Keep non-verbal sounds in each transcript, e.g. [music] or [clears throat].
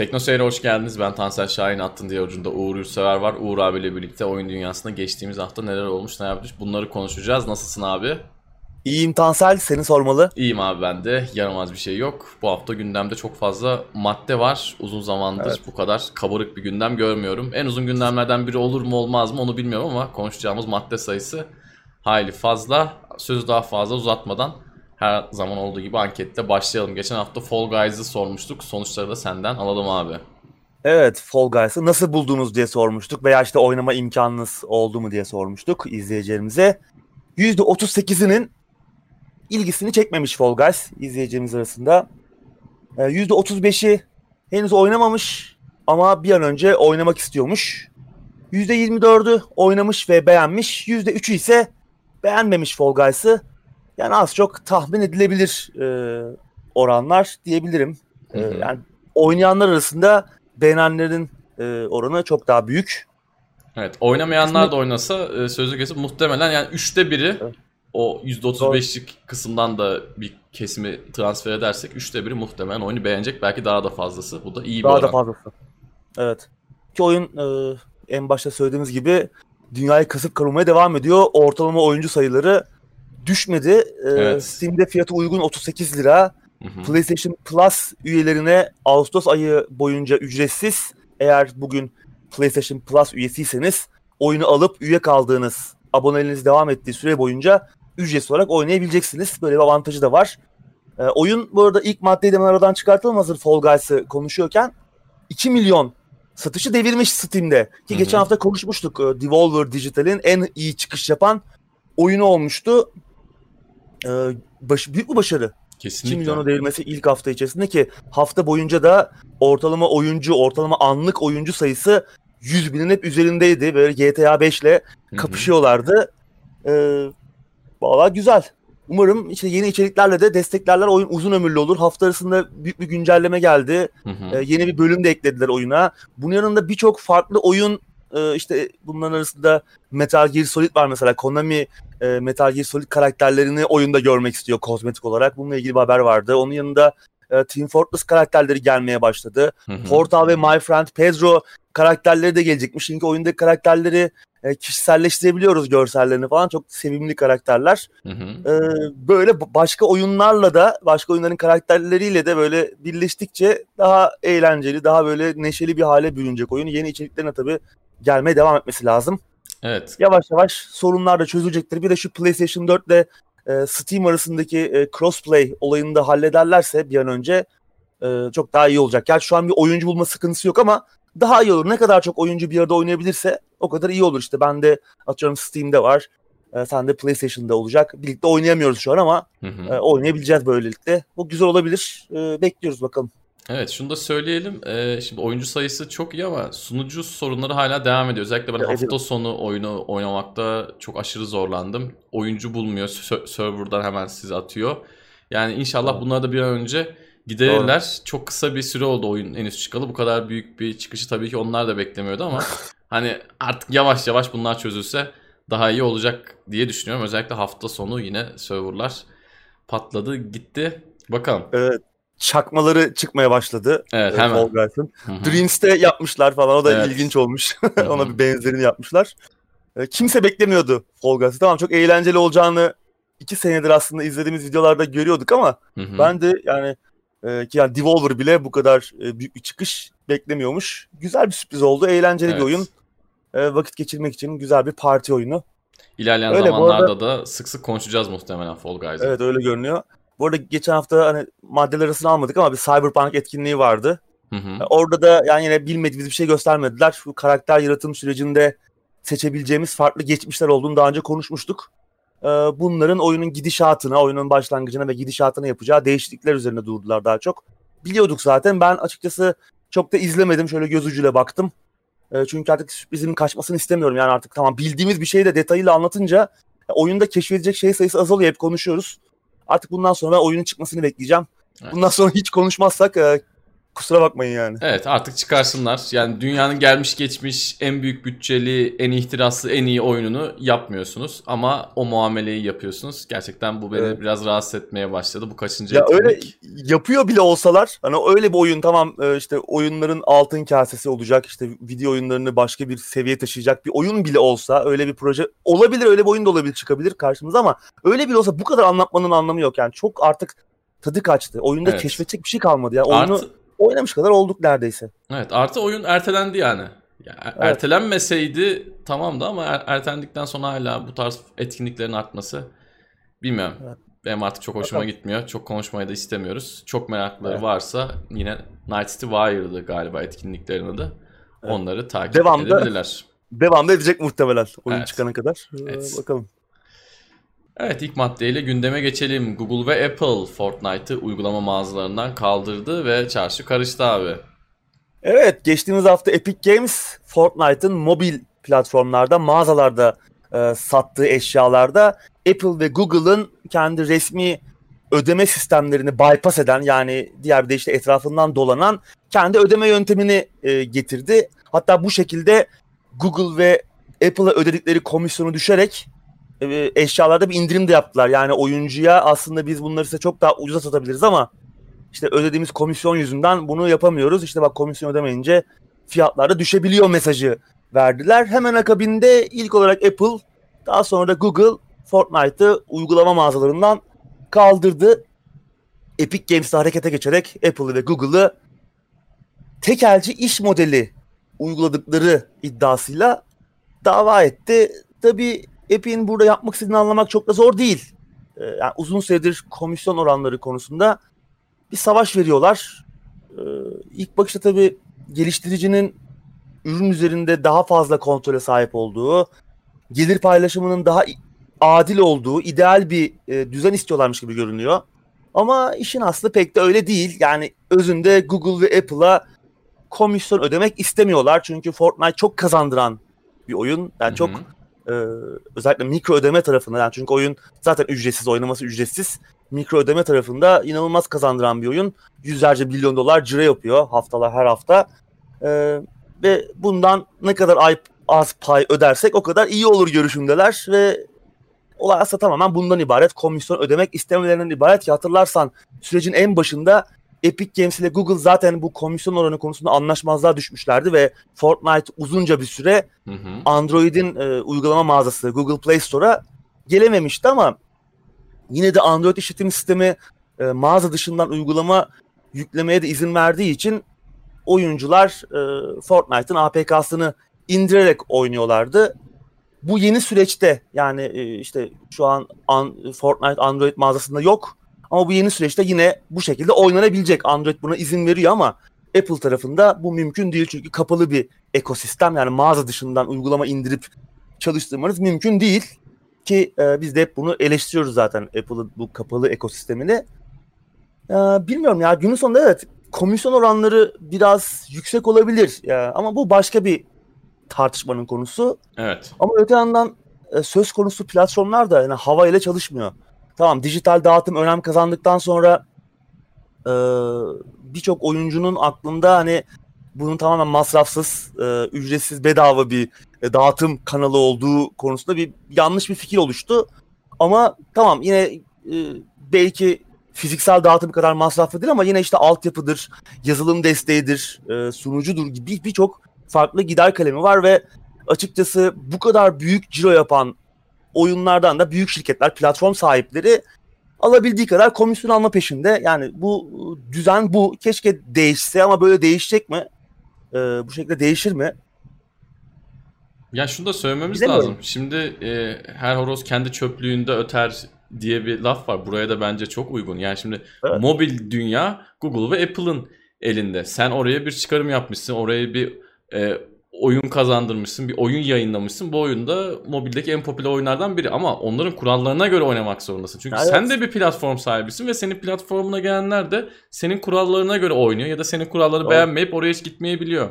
Teknoseyir'e hoş geldiniz. Ben Tansel Şahin attın diye ucunda Uğur Yurtsever var. Uğur abiyle birlikte oyun dünyasında geçtiğimiz hafta neler olmuş ne yapmış bunları konuşacağız. Nasılsın abi? İyiyim Tansel, seni sormalı. İyiyim abi ben de. Yaramaz bir şey yok. Bu hafta gündemde çok fazla madde var. Uzun zamandır evet. bu kadar kabarık bir gündem görmüyorum. En uzun gündemlerden biri olur mu olmaz mı onu bilmiyorum ama konuşacağımız madde sayısı hayli fazla. Sözü daha fazla uzatmadan her zaman olduğu gibi ankette başlayalım. Geçen hafta Fall Guys'ı sormuştuk. Sonuçları da senden alalım abi. Evet Fall Guys'ı nasıl buldunuz diye sormuştuk veya işte oynama imkanınız oldu mu diye sormuştuk izleyicilerimize. %38'inin ilgisini çekmemiş Fall Guys izleyicilerimiz arasında. %35'i ee, henüz oynamamış ama bir an önce oynamak istiyormuş. %24'ü oynamış ve beğenmiş. %3'ü ise beğenmemiş Fall Guys'ı. Yani az çok tahmin edilebilir e, oranlar diyebilirim. E, yani oynayanlar arasında beğenenlerin e, oranı çok daha büyük. Evet oynamayanlar da oynasa e, sözü kesip muhtemelen yani üçte biri evet. o %35'lik kısımdan da bir kesimi transfer edersek üçte biri muhtemelen oyunu beğenecek. Belki daha da fazlası. Bu da iyi bir daha oran. Daha da fazlası. Evet. Ki oyun e, en başta söylediğimiz gibi dünyayı kasıp kavurmaya devam ediyor. Ortalama oyuncu sayıları düşmedi. Ee, evet. Steam'de fiyatı uygun 38 lira. Hı hı. PlayStation Plus üyelerine Ağustos ayı boyunca ücretsiz. Eğer bugün PlayStation Plus üyesiyseniz oyunu alıp üye kaldığınız aboneliğiniz devam ettiği süre boyunca ücretsiz olarak oynayabileceksiniz. Böyle bir avantajı da var. Ee, oyun bu arada ilk maddeyi de aradan çıkartalım hazır Fall Guys'ı konuşuyorken. 2 milyon satışı devirmiş Steam'de. Ki Hı-hı. geçen hafta konuşmuştuk. Ee, Devolver Digital'in en iyi çıkış yapan oyunu olmuştu e, baş, büyük bir başarı. Kesinlikle. 2 milyona devirmesi ilk hafta içerisinde ki hafta boyunca da ortalama oyuncu, ortalama anlık oyuncu sayısı 100 binin hep üzerindeydi. Böyle GTA 5 ile kapışıyorlardı. Ee, Valla güzel. Umarım işte yeni içeriklerle de desteklerler oyun uzun ömürlü olur. Hafta arasında büyük bir güncelleme geldi. Hı hı. Ee, yeni bir bölüm de eklediler oyuna. Bunun yanında birçok farklı oyun e, işte bunların arasında Metal Gear Solid var mesela. Konami e, Metal Gear Solid karakterlerini oyunda görmek istiyor kozmetik olarak. Bununla ilgili bir haber vardı. Onun yanında e, Team Fortress karakterleri gelmeye başladı. Portal ve My Friend Pedro karakterleri de gelecekmiş. Çünkü oyundaki karakterleri e, kişiselleştirebiliyoruz görsellerini falan. Çok sevimli karakterler. Hı hı. E, böyle başka oyunlarla da başka oyunların karakterleriyle de böyle birleştikçe daha eğlenceli, daha böyle neşeli bir hale bürünecek oyun. Yeni içeriklerine tabii gelmeye devam etmesi lazım. Evet. Yavaş yavaş sorunlar da çözülecektir. Bir de şu PlayStation 4 ile e, Steam arasındaki e, crossplay olayını da hallederlerse bir an önce e, çok daha iyi olacak. Yani şu an bir oyuncu bulma sıkıntısı yok ama daha iyi olur. Ne kadar çok oyuncu bir arada oynayabilirse o kadar iyi olur işte. Ben de atıyorum Steam'de var. E, sen de PlayStation'da olacak. Birlikte oynayamıyoruz şu an ama hı hı. E, oynayabileceğiz böylelikle. Bu güzel olabilir. E, bekliyoruz bakalım. Evet şunu da söyleyelim. Ee, şimdi oyuncu sayısı çok iyi ama sunucu sorunları hala devam ediyor. Özellikle ben evet. hafta sonu oyunu oynamakta çok aşırı zorlandım. Oyuncu bulmuyor. serverdan hemen sizi atıyor. Yani inşallah evet. bunları da bir an önce giderirler. Doğru. Çok kısa bir süre oldu oyun henüz çıkalı. Bu kadar büyük bir çıkışı tabii ki onlar da beklemiyordu ama [laughs] hani artık yavaş yavaş bunlar çözülse daha iyi olacak diye düşünüyorum. Özellikle hafta sonu yine serverlar patladı gitti. Bakalım. Evet çakmaları çıkmaya başladı. Evet e, hemen. Dreams'te yapmışlar falan o da evet. ilginç olmuş. [laughs] Ona bir benzerini yapmışlar. E, kimse beklemiyordu Fall Guys'ı. Tamam çok eğlenceli olacağını iki senedir aslında izlediğimiz videolarda görüyorduk ama ben de yani e, ki yani Devolver bile bu kadar e, büyük bir çıkış beklemiyormuş. Güzel bir sürpriz oldu. Eğlenceli evet. bir oyun. E, vakit geçirmek için güzel bir parti oyunu. İlerleyen öyle, zamanlarda arada, da sık sık konuşacağız muhtemelen Fall Guys'ı. Evet öyle görünüyor. Bu arada geçen hafta hani maddeler arasını almadık ama bir Cyberpunk etkinliği vardı. Hı hı. Orada da yani yine bilmediğimiz bir şey göstermediler. Şu karakter yaratım sürecinde seçebileceğimiz farklı geçmişler olduğunu daha önce konuşmuştuk. Ee, bunların oyunun gidişatına, oyunun başlangıcına ve gidişatına yapacağı değişiklikler üzerine durdular daha çok. Biliyorduk zaten. Ben açıkçası çok da izlemedim. Şöyle göz ucuyla baktım. Ee, çünkü artık sürprizin kaçmasını istemiyorum. Yani artık tamam bildiğimiz bir şeyi de detayıyla anlatınca oyunda keşfedecek şey sayısı azalıyor. Hep konuşuyoruz. Artık bundan sonra oyunun çıkmasını bekleyeceğim. Evet. Bundan sonra hiç konuşmazsak e, Kusura bakmayın yani. Evet artık çıkarsınlar. Yani dünyanın gelmiş geçmiş en büyük bütçeli, en ihtiraslı, en iyi oyununu yapmıyorsunuz. Ama o muameleyi yapıyorsunuz. Gerçekten bu beni evet. biraz rahatsız etmeye başladı. Bu kaçıncı ya etkinlik? Öyle yapıyor bile olsalar hani öyle bir oyun tamam e, işte oyunların altın kasesi olacak. işte video oyunlarını başka bir seviyeye taşıyacak bir oyun bile olsa öyle bir proje olabilir öyle bir oyun da olabilir çıkabilir karşımıza ama öyle bile olsa bu kadar anlatmanın anlamı yok. Yani çok artık tadı kaçtı. Oyunda evet. keşfedecek bir şey kalmadı. Yani oyunu Artı oynamış kadar olduk neredeyse. Evet artı oyun ertelendi yani. Ya, er, evet. Ertelenmeseydi tamamdı ama er, ertelendikten sonra hala bu tarz etkinliklerin artması bilmiyorum. Evet. Benim artık çok hoşuma Bakalım. gitmiyor. Çok konuşmayı da istemiyoruz. Çok merakları evet. varsa yine Night City Wire'dı galiba etkinliklerin adı. Evet. Onları takip Devamda, edebilirler. Devamda edecek muhtemelen oyun evet. çıkana kadar. Evet. Bakalım. Evet ilk maddeyle gündeme geçelim. Google ve Apple Fortnite'ı uygulama mağazalarından kaldırdı ve çarşı karıştı abi. Evet geçtiğimiz hafta Epic Games Fortnite'ın mobil platformlarda mağazalarda e, sattığı eşyalarda Apple ve Google'ın kendi resmi ödeme sistemlerini bypass eden yani diğer bir de işte etrafından dolanan kendi ödeme yöntemini e, getirdi. Hatta bu şekilde Google ve Apple'a ödedikleri komisyonu düşerek e, eşyalarda bir indirim de yaptılar. Yani oyuncuya aslında biz bunları size çok daha ucuza satabiliriz ama işte ödediğimiz komisyon yüzünden bunu yapamıyoruz. İşte bak komisyon ödemeyince fiyatlar da düşebiliyor mesajı verdiler. Hemen akabinde ilk olarak Apple daha sonra da Google Fortnite'ı uygulama mağazalarından kaldırdı. Epic Games'te harekete geçerek Apple'ı ve Google'ı tekelci iş modeli uyguladıkları iddiasıyla dava etti. Tabi Epic'in burada yapmak istediğini anlamak çok da zor değil. Ee, yani uzun süredir komisyon oranları konusunda bir savaş veriyorlar. Ee, ilk bakışta tabii geliştiricinin ürün üzerinde daha fazla kontrole sahip olduğu, gelir paylaşımının daha adil olduğu, ideal bir e, düzen istiyorlarmış gibi görünüyor. Ama işin aslı pek de öyle değil. Yani özünde Google ve Apple'a komisyon ödemek istemiyorlar. Çünkü Fortnite çok kazandıran bir oyun. Yani Hı-hı. çok e, özellikle mikro ödeme tarafında yani çünkü oyun zaten ücretsiz oynaması ücretsiz. Mikro ödeme tarafında inanılmaz kazandıran bir oyun. Yüzlerce milyon dolar cire yapıyor haftalar her hafta. E, ve bundan ne kadar ay, az pay ödersek o kadar iyi olur görüşümdeler ve olay aslında tamamen bundan ibaret. Komisyon ödemek istemelerinden ibaret ki hatırlarsan sürecin en başında Epic Games ile Google zaten bu komisyon oranı konusunda anlaşmazlığa düşmüşlerdi ve Fortnite uzunca bir süre. Android'in e, uygulama mağazası Google Play Store'a gelememişti ama yine de Android işletim sistemi e, mağaza dışından uygulama yüklemeye de izin verdiği için oyuncular e, Fortnite'ın APK'sını indirerek oynuyorlardı. Bu yeni süreçte yani e, işte şu an an, Fortnite Android mağazasında yok ama bu yeni süreçte yine bu şekilde oynanabilecek. Android buna izin veriyor ama Apple tarafında bu mümkün değil çünkü kapalı bir ekosistem yani mağaza dışından uygulama indirip çalıştırmanız mümkün değil ki e, biz de hep bunu eleştiriyoruz zaten Apple'ın bu kapalı ekosistemini. E, bilmiyorum ya günün sonunda evet komisyon oranları biraz yüksek olabilir ya ama bu başka bir tartışmanın konusu. Evet. Ama öte yandan e, söz konusu platformlar da yani hava ile çalışmıyor tamam dijital dağıtım önem kazandıktan sonra e, birçok oyuncunun aklında hani bunun tamamen masrafsız, e, ücretsiz, bedava bir e, dağıtım kanalı olduğu konusunda bir yanlış bir fikir oluştu. Ama tamam yine e, belki fiziksel dağıtım kadar masraflı değil ama yine işte altyapıdır, yazılım desteğidir, e, sunucudur gibi birçok farklı gider kalemi var ve açıkçası bu kadar büyük ciro yapan oyunlardan da büyük şirketler, platform sahipleri alabildiği kadar komisyon alma peşinde. Yani bu düzen bu. Keşke değişse ama böyle değişecek mi? Ee, bu şekilde değişir mi? Ya şunu da söylememiz lazım. Şimdi e, her horoz kendi çöplüğünde öter diye bir laf var. Buraya da bence çok uygun. Yani şimdi evet. mobil dünya Google ve Apple'ın elinde. Sen oraya bir çıkarım yapmışsın. Oraya bir e, oyun kazandırmışsın, bir oyun yayınlamışsın. Bu oyunda mobildeki en popüler oyunlardan biri ama onların kurallarına göre oynamak zorundasın. Çünkü evet. sen de bir platform sahibisin ve senin platformuna gelenler de senin kurallarına göre oynuyor ya da senin kuralları Doğru. beğenmeyip oraya hiç gitmeyebiliyor.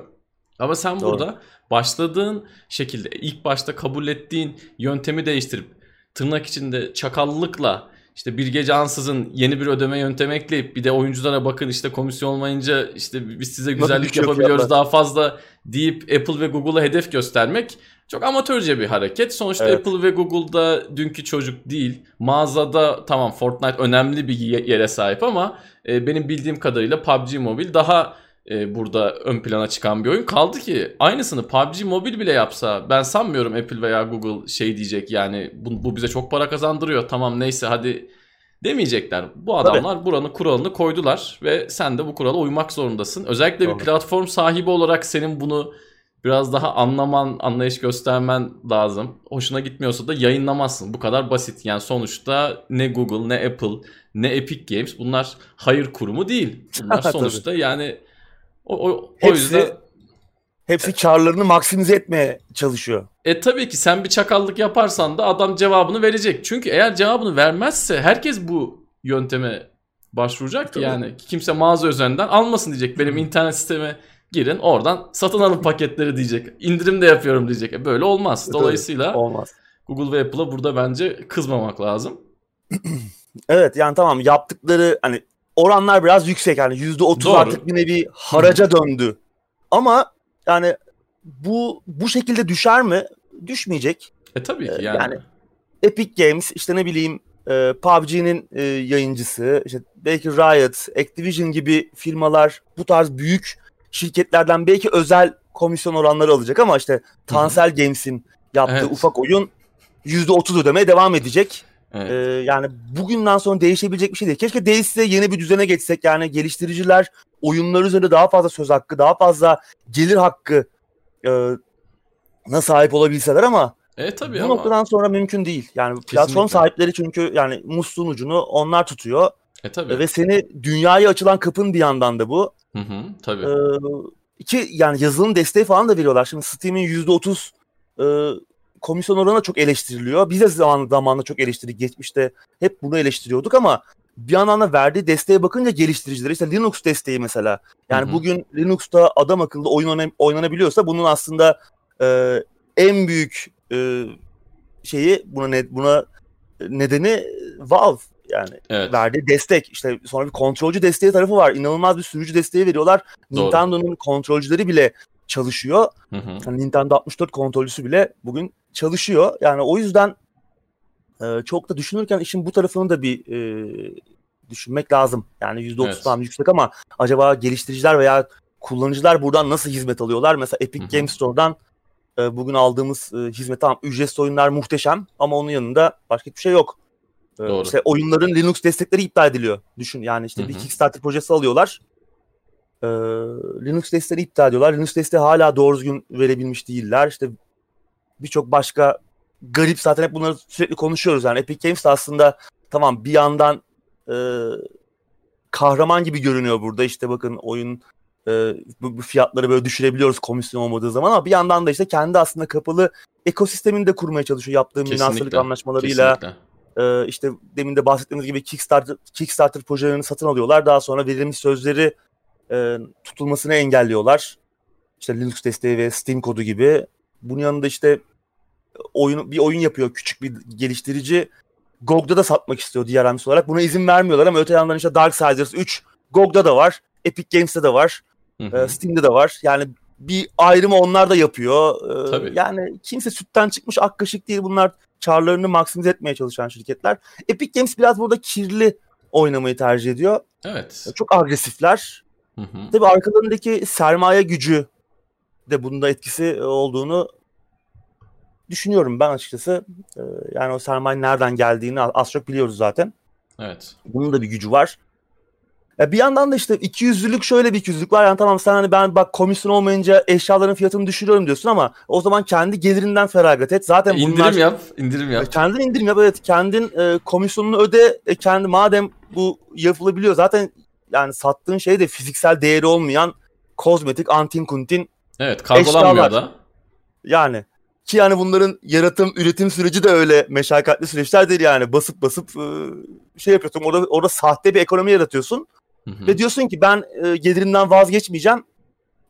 Ama sen Doğru. burada başladığın şekilde ilk başta kabul ettiğin yöntemi değiştirip tırnak içinde çakallıkla işte bir gece ansızın yeni bir ödeme yöntemi ekleyip bir de oyunculara bakın işte komisyon olmayınca işte biz size güzellik yapabiliyoruz daha fazla deyip Apple ve Google'a hedef göstermek çok amatörce bir hareket. Sonuçta evet. Apple ve Google'da dünkü çocuk değil. Mağazada tamam Fortnite önemli bir yere sahip ama e, benim bildiğim kadarıyla PUBG Mobile daha e, burada ön plana çıkan bir oyun. Kaldı ki aynısını PUBG Mobile bile yapsa ben sanmıyorum Apple veya Google şey diyecek yani bu, bu bize çok para kazandırıyor tamam neyse hadi demeyecekler. Bu adamlar Tabii. buranın kuralını koydular ve sen de bu kurala uymak zorundasın. Özellikle Doğru. bir platform sahibi olarak senin bunu biraz daha anlaman, anlayış göstermen lazım. Hoşuna gitmiyorsa da yayınlamazsın. Bu kadar basit. Yani sonuçta ne Google, ne Apple, ne Epic Games bunlar hayır kurumu değil. Bunlar [laughs] sonuçta yani o, o, hepsi, o yüzden hepsi karlarını maksimize etmeye çalışıyor. E tabii ki sen bir çakallık yaparsan da adam cevabını verecek. Çünkü eğer cevabını vermezse herkes bu yönteme başvuracak ki yani kimse mağaza üzerinden almasın diyecek. Benim internet sisteme girin oradan satın alın paketleri diyecek. İndirim de yapıyorum diyecek. E böyle olmaz. Dolayısıyla olmaz. Google ve Apple'a burada bence kızmamak lazım. [clears throat] evet yani tamam yaptıkları hani oranlar biraz yüksek yani yüzde otuz artık bir nevi haraca döndü. Ama yani bu bu şekilde düşer mi? Düşmeyecek. E tabii ki ee, yani. yani Epic Games işte ne bileyim e, PUBG'nin e, yayıncısı, işte belki Riot, Activision gibi firmalar bu tarz büyük şirketlerden belki özel komisyon oranları alacak ama işte Tansel Games'in yaptığı evet. ufak oyun %30 ödemeye devam edecek. Evet. Ee, yani bugünden sonra değişebilecek bir şey değil. Keşke değişse yeni bir düzene geçsek. Yani geliştiriciler oyunlar üzerinde daha fazla söz hakkı, daha fazla gelir hakkı e, na sahip olabilseler ama e, tabii bu ama... noktadan sonra mümkün değil. Yani Kesinlikle. platform sahipleri çünkü yani musluğun ucunu onlar tutuyor. E, tabii. Ve seni dünyaya açılan kapın bir yandan da bu. Hı hı, tabii. Ee, ki yani yazılım desteği falan da veriyorlar. Şimdi Steam'in %30 e, komisyon oranı çok eleştiriliyor. Biz de zaman, zamanında çok eleştirdik. Geçmişte hep bunu eleştiriyorduk ama bir yandan da verdiği desteğe bakınca geliştiriciler işte Linux desteği mesela. Yani Hı-hı. bugün Linux'ta adam akıllı oyun oynanabiliyorsa bunun aslında e, en büyük e, şeyi buna ne, buna nedeni Valve yani evet. verdiği destek işte sonra bir kontrolcü desteği tarafı var. İnanılmaz bir sürücü desteği veriyorlar. Doğru. Nintendo'nun kontrolcüleri bile çalışıyor. Hı hı. Yani Nintendo 64 kontrolcüsü bile bugün çalışıyor. Yani o yüzden e, çok da düşünürken işin bu tarafını da bir e, düşünmek lazım. Yani %30 evet. tam yüksek ama acaba geliştiriciler veya kullanıcılar buradan nasıl hizmet alıyorlar? Mesela Epic Hı-hı. Games Store'dan e, bugün aldığımız e, hizmet tamam ücretsiz oyunlar muhteşem ama onun yanında başka bir şey yok. E, Doğru. İşte oyunların Linux destekleri iptal ediliyor. Düşün yani işte Hı-hı. bir Kickstarter projesi alıyorlar. E, Linux desteği iptal ediyorlar. Linux desteği hala doğru düzgün verebilmiş değiller. İşte birçok başka garip zaten hep bunları sürekli konuşuyoruz. Yani Epic Games de aslında tamam bir yandan e, kahraman gibi görünüyor burada. İşte bakın oyun e, bu, bu fiyatları böyle düşürebiliyoruz komisyon olmadığı zaman ama bir yandan da işte kendi aslında kapalı ekosistemini de kurmaya çalışıyor yaptığı münasırlık anlaşmalarıyla. Kesinlikle. E, işte demin de bahsettiğimiz gibi Kickstarter, Kickstarter projelerini satın alıyorlar. Daha sonra verilmiş sözleri e, tutulmasını engelliyorlar. İşte Linux desteği ve Steam kodu gibi. Bunun yanında işte oyun bir oyun yapıyor küçük bir geliştirici. GOG'da da satmak istiyor DRM'si olarak. Buna izin vermiyorlar ama öte yandan işte Darksiders 3 GOG'da da var. Epic Games'te de var. Hı hı. E, Steam'de de var. Yani bir ayrımı onlar da yapıyor. E, Tabii. Yani kimse sütten çıkmış ak kaşık değil. Bunlar karlarını maksimize etmeye çalışan şirketler. Epic Games biraz burada kirli oynamayı tercih ediyor. Evet. Çok agresifler. Hı hı. Tabii arkalarındaki sermaye gücü de bunda etkisi olduğunu düşünüyorum ben açıkçası. Ee, yani o sermaye nereden geldiğini az çok biliyoruz zaten. Evet. Bunun da bir gücü var. Ya bir yandan da işte iki yüzlülük şöyle bir iki yüzlülük var. Yani tamam sen hani ben bak komisyon olmayınca eşyaların fiyatını düşürüyorum diyorsun ama o zaman kendi gelirinden feragat et. Zaten bunlar... İndirim yap, indirim yap. Kendin indirim yap evet. Kendin e, komisyonunu öde. E, kendi madem bu yapılabiliyor zaten yani sattığın şey de fiziksel değeri olmayan kozmetik antin kuntin Evet kargolanmıyor eşyalar. da. Yani ki yani bunların yaratım, üretim süreci de öyle meşakkatli süreçler değil yani. Basıp basıp şey yapıyorsun. Orada orada sahte bir ekonomi yaratıyorsun. Hı hı. Ve diyorsun ki ben gelirimden vazgeçmeyeceğim.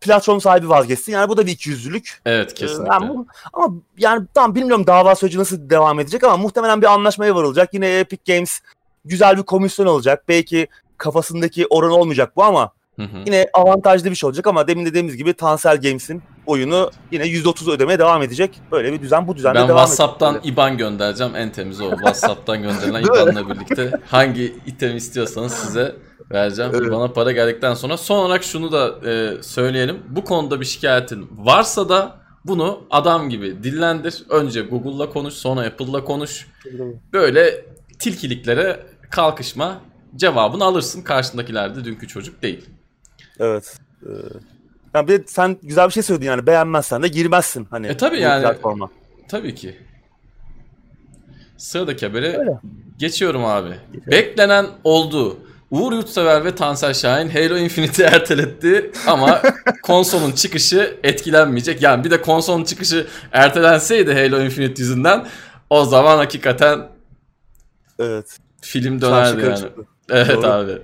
Platform sahibi vazgeçsin. Yani bu da bir ikiyüzlülük. Evet kesinlikle. Yani bu, ama yani tam bilmiyorum dava süreci nasıl devam edecek ama muhtemelen bir anlaşmaya varılacak. Yine Epic Games güzel bir komisyon olacak. Belki kafasındaki oran olmayacak bu ama hı hı. yine avantajlı bir şey olacak ama demin dediğimiz gibi Tansel Games'in oyunu yine %30 ödemeye devam edecek. Böyle bir düzen bu düzenle ben devam edecek. Ben WhatsApp'tan IBAN göndereceğim. En temiz o. WhatsApp'tan gönderilen [laughs] IBAN'la birlikte hangi item istiyorsanız size vereceğim. Evet. Bana para geldikten sonra son olarak şunu da e, söyleyelim. Bu konuda bir şikayetin varsa da bunu adam gibi dillendir. Önce Google'la konuş, sonra Apple'la konuş. Böyle tilkiliklere kalkışma. Cevabını alırsın. Karşındakiler de dünkü çocuk değil. Evet. Ee, yani bir de sen güzel bir şey söyledin yani beğenmezsen de girmezsin hani. E tabii yani. Platforma. Tabii ki. Sıradaki habere Öyle. geçiyorum abi. Geçelim. Beklenen oldu. Uğur Yurtsever ve Tansel Şahin Halo Infinite'i [laughs] erteletti ama [laughs] konsolun çıkışı etkilenmeyecek. Yani bir de konsolun çıkışı ertelenseydi Halo Infinite yüzünden o zaman hakikaten evet. film dönerdi yani. Çıktı. Evet Doğru. abi.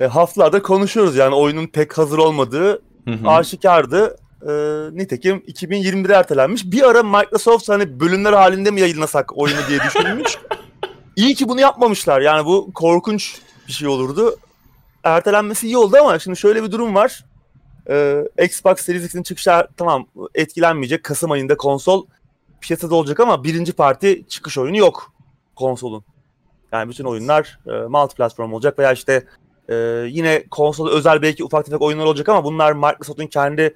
E, haftalarda konuşuyoruz yani oyunun pek hazır olmadığı Hı-hı. aşikardı. E, nitekim 2021'e ertelenmiş. Bir ara Microsoft hani bölümler halinde mi yayınlasak oyunu diye düşünmüş. [laughs] İyi ki bunu yapmamışlar. Yani bu korkunç bir şey olurdu. Ertelenmesi iyi oldu ama şimdi şöyle bir durum var. Ee, Xbox Series X'in çıkışı tamam etkilenmeyecek. Kasım ayında konsol piyasada olacak ama birinci parti çıkış oyunu yok konsolun. Yani bütün oyunlar e, multi platform olacak veya işte e, yine konsol özel belki ufak tefek oyunlar olacak ama bunlar Microsoft'un kendi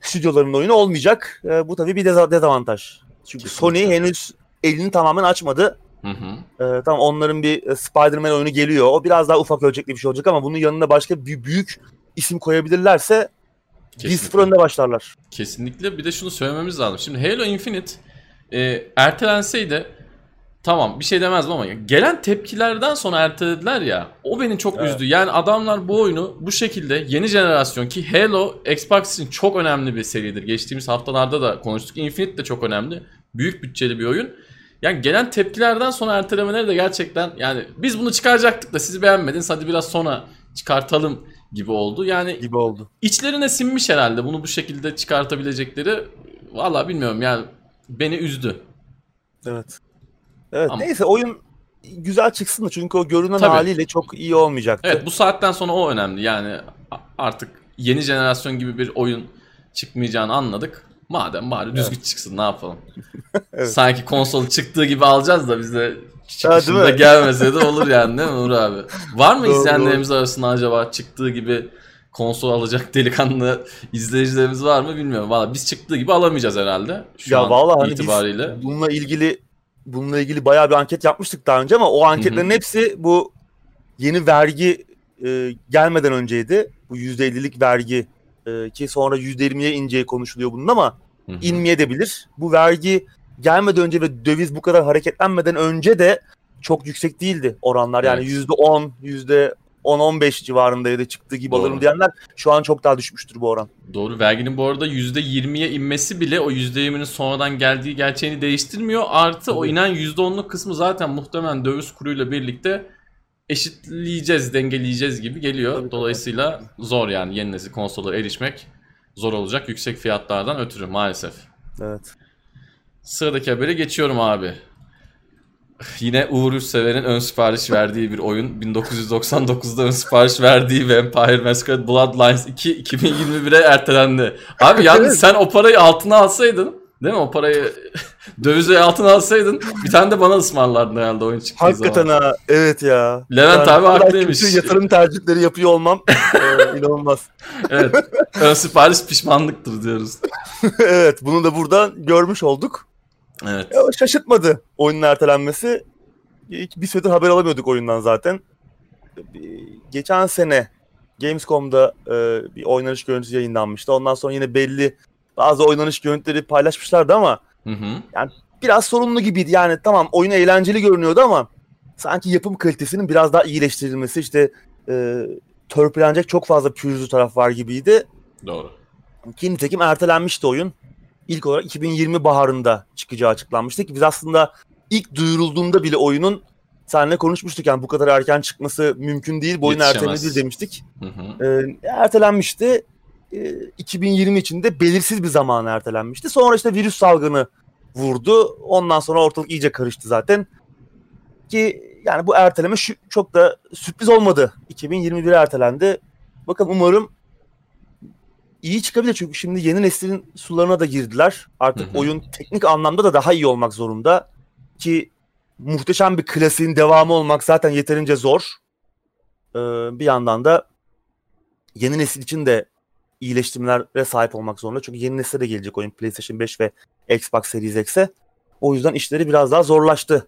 stüdyolarının oyunu olmayacak. E, bu tabii bir dezavantaj. Çünkü Sony henüz elini tamamen açmadı. Hı hı. Ee, tamam onların bir e, Spider-Man oyunu geliyor. O biraz daha ufak ölçekli bir şey olacak ama bunun yanına başka bir büyük isim koyabilirlerse Kesinlikle. 1-0 önde başlarlar. Kesinlikle. Bir de şunu söylememiz lazım. Şimdi Halo Infinite e, ertelenseydi tamam bir şey demezdim ama gelen tepkilerden sonra ertelediler ya o beni çok evet. üzdü. Yani adamlar bu oyunu bu şekilde yeni jenerasyon ki Halo Xbox için çok önemli bir seridir. Geçtiğimiz haftalarda da konuştuk. Infinite de çok önemli. Büyük bütçeli bir oyun. Yani gelen tepkilerden sonra ertelemeleri de gerçekten yani biz bunu çıkaracaktık da sizi beğenmediniz hadi biraz sonra çıkartalım gibi oldu. Yani gibi oldu. İçlerine sinmiş herhalde bunu bu şekilde çıkartabilecekleri. Valla bilmiyorum yani beni üzdü. Evet. Evet Ama... neyse oyun güzel çıksın da çünkü o görünen Tabii. haliyle çok iyi olmayacaktı. Evet bu saatten sonra o önemli. Yani artık yeni jenerasyon gibi bir oyun çıkmayacağını anladık. Madem bari düzgün evet. çıksın ne yapalım. [laughs] evet. Sanki konsol çıktığı gibi alacağız da bize çıkışında gelmese de olur yani değil mi Uğur abi? Var mı izleyenlerimiz arasında acaba çıktığı gibi konsol alacak delikanlı [laughs] izleyicilerimiz var mı bilmiyorum. Valla biz çıktığı gibi alamayacağız herhalde şu ya an vallahi hani itibariyle. Bununla ilgili bununla ilgili bayağı bir anket yapmıştık daha önce ama o anketlerin Hı-hı. hepsi bu yeni vergi e, gelmeden önceydi. Bu %50'lik vergi e, ki sonra %20'ye ineceği konuşuluyor bunun ama Hı-hı. inmeye de bilir. Bu vergi gelmeden önce ve döviz bu kadar hareketlenmeden önce de çok yüksek değildi oranlar. Yani evet. %10, %10-15 civarındaydı çıktığı gibi Doğru. alırım diyenler şu an çok daha düşmüştür bu oran. Doğru. Verginin bu arada %20'ye inmesi bile o %20'nin sonradan geldiği gerçeğini değiştirmiyor. Artı o inen %10'luk kısmı zaten muhtemelen döviz kuruyla birlikte eşitleyeceğiz, dengeleyeceğiz gibi geliyor. Tabii, Dolayısıyla tabii. zor yani yeni nesil konsollara erişmek zor olacak yüksek fiyatlardan ötürü maalesef. Evet. Sıradaki habere geçiyorum abi. Yine Uğur Yurtsever'in ön sipariş verdiği bir oyun. 1999'da ön sipariş verdiği Vampire Masquerade Bloodlines 2 2021'e ertelendi. Abi [laughs] yalnız sen o parayı altına alsaydın Değil mi? O parayı [laughs] dövize altına alsaydın bir tane de bana ısmarlardın herhalde oyun çıktığı Hakikaten zaman. ha. Evet ya. Levent yani abi haklıymış. Yatırım tercihleri yapıyor olmam [laughs] e, inanılmaz. evet. Ön sipariş pişmanlıktır diyoruz. evet. Bunu da buradan görmüş olduk. Evet. Ya, şaşırtmadı oyunun ertelenmesi. Bir süredir haber alamıyorduk oyundan zaten. Geçen sene Gamescom'da e, bir oynanış görüntüsü yayınlanmıştı. Ondan sonra yine belli bazı oynanış görüntüleri paylaşmışlardı ama hı hı. yani biraz sorunlu gibiydi. Yani tamam oyun eğlenceli görünüyordu ama sanki yapım kalitesinin biraz daha iyileştirilmesi işte e, törpülenecek çok fazla pürüzlü taraf var gibiydi. Doğru. Ki nitekim ertelenmişti oyun. İlk olarak 2020 baharında çıkacağı açıklanmıştı ki biz aslında ilk duyurulduğunda bile oyunun seninle konuşmuştuk yani bu kadar erken çıkması mümkün değil. Bu oyun ertelenir demiştik. Hı hı. E, ertelenmişti. 2020 içinde belirsiz bir zaman ertelenmişti. Sonra işte virüs salgını vurdu. Ondan sonra ortalık iyice karıştı zaten. Ki yani bu erteleme şu, çok da sürpriz olmadı. 2021'e ertelendi. Bakın umarım iyi çıkabilir çünkü şimdi yeni neslin sularına da girdiler. Artık hı hı. oyun teknik anlamda da daha iyi olmak zorunda. Ki muhteşem bir klasiğin devamı olmak zaten yeterince zor. Ee, bir yandan da yeni nesil için de iyileştirmelere sahip olmak zorunda. Çünkü yeni nesile de gelecek oyun PlayStation 5 ve Xbox Series X'e. O yüzden işleri biraz daha zorlaştı.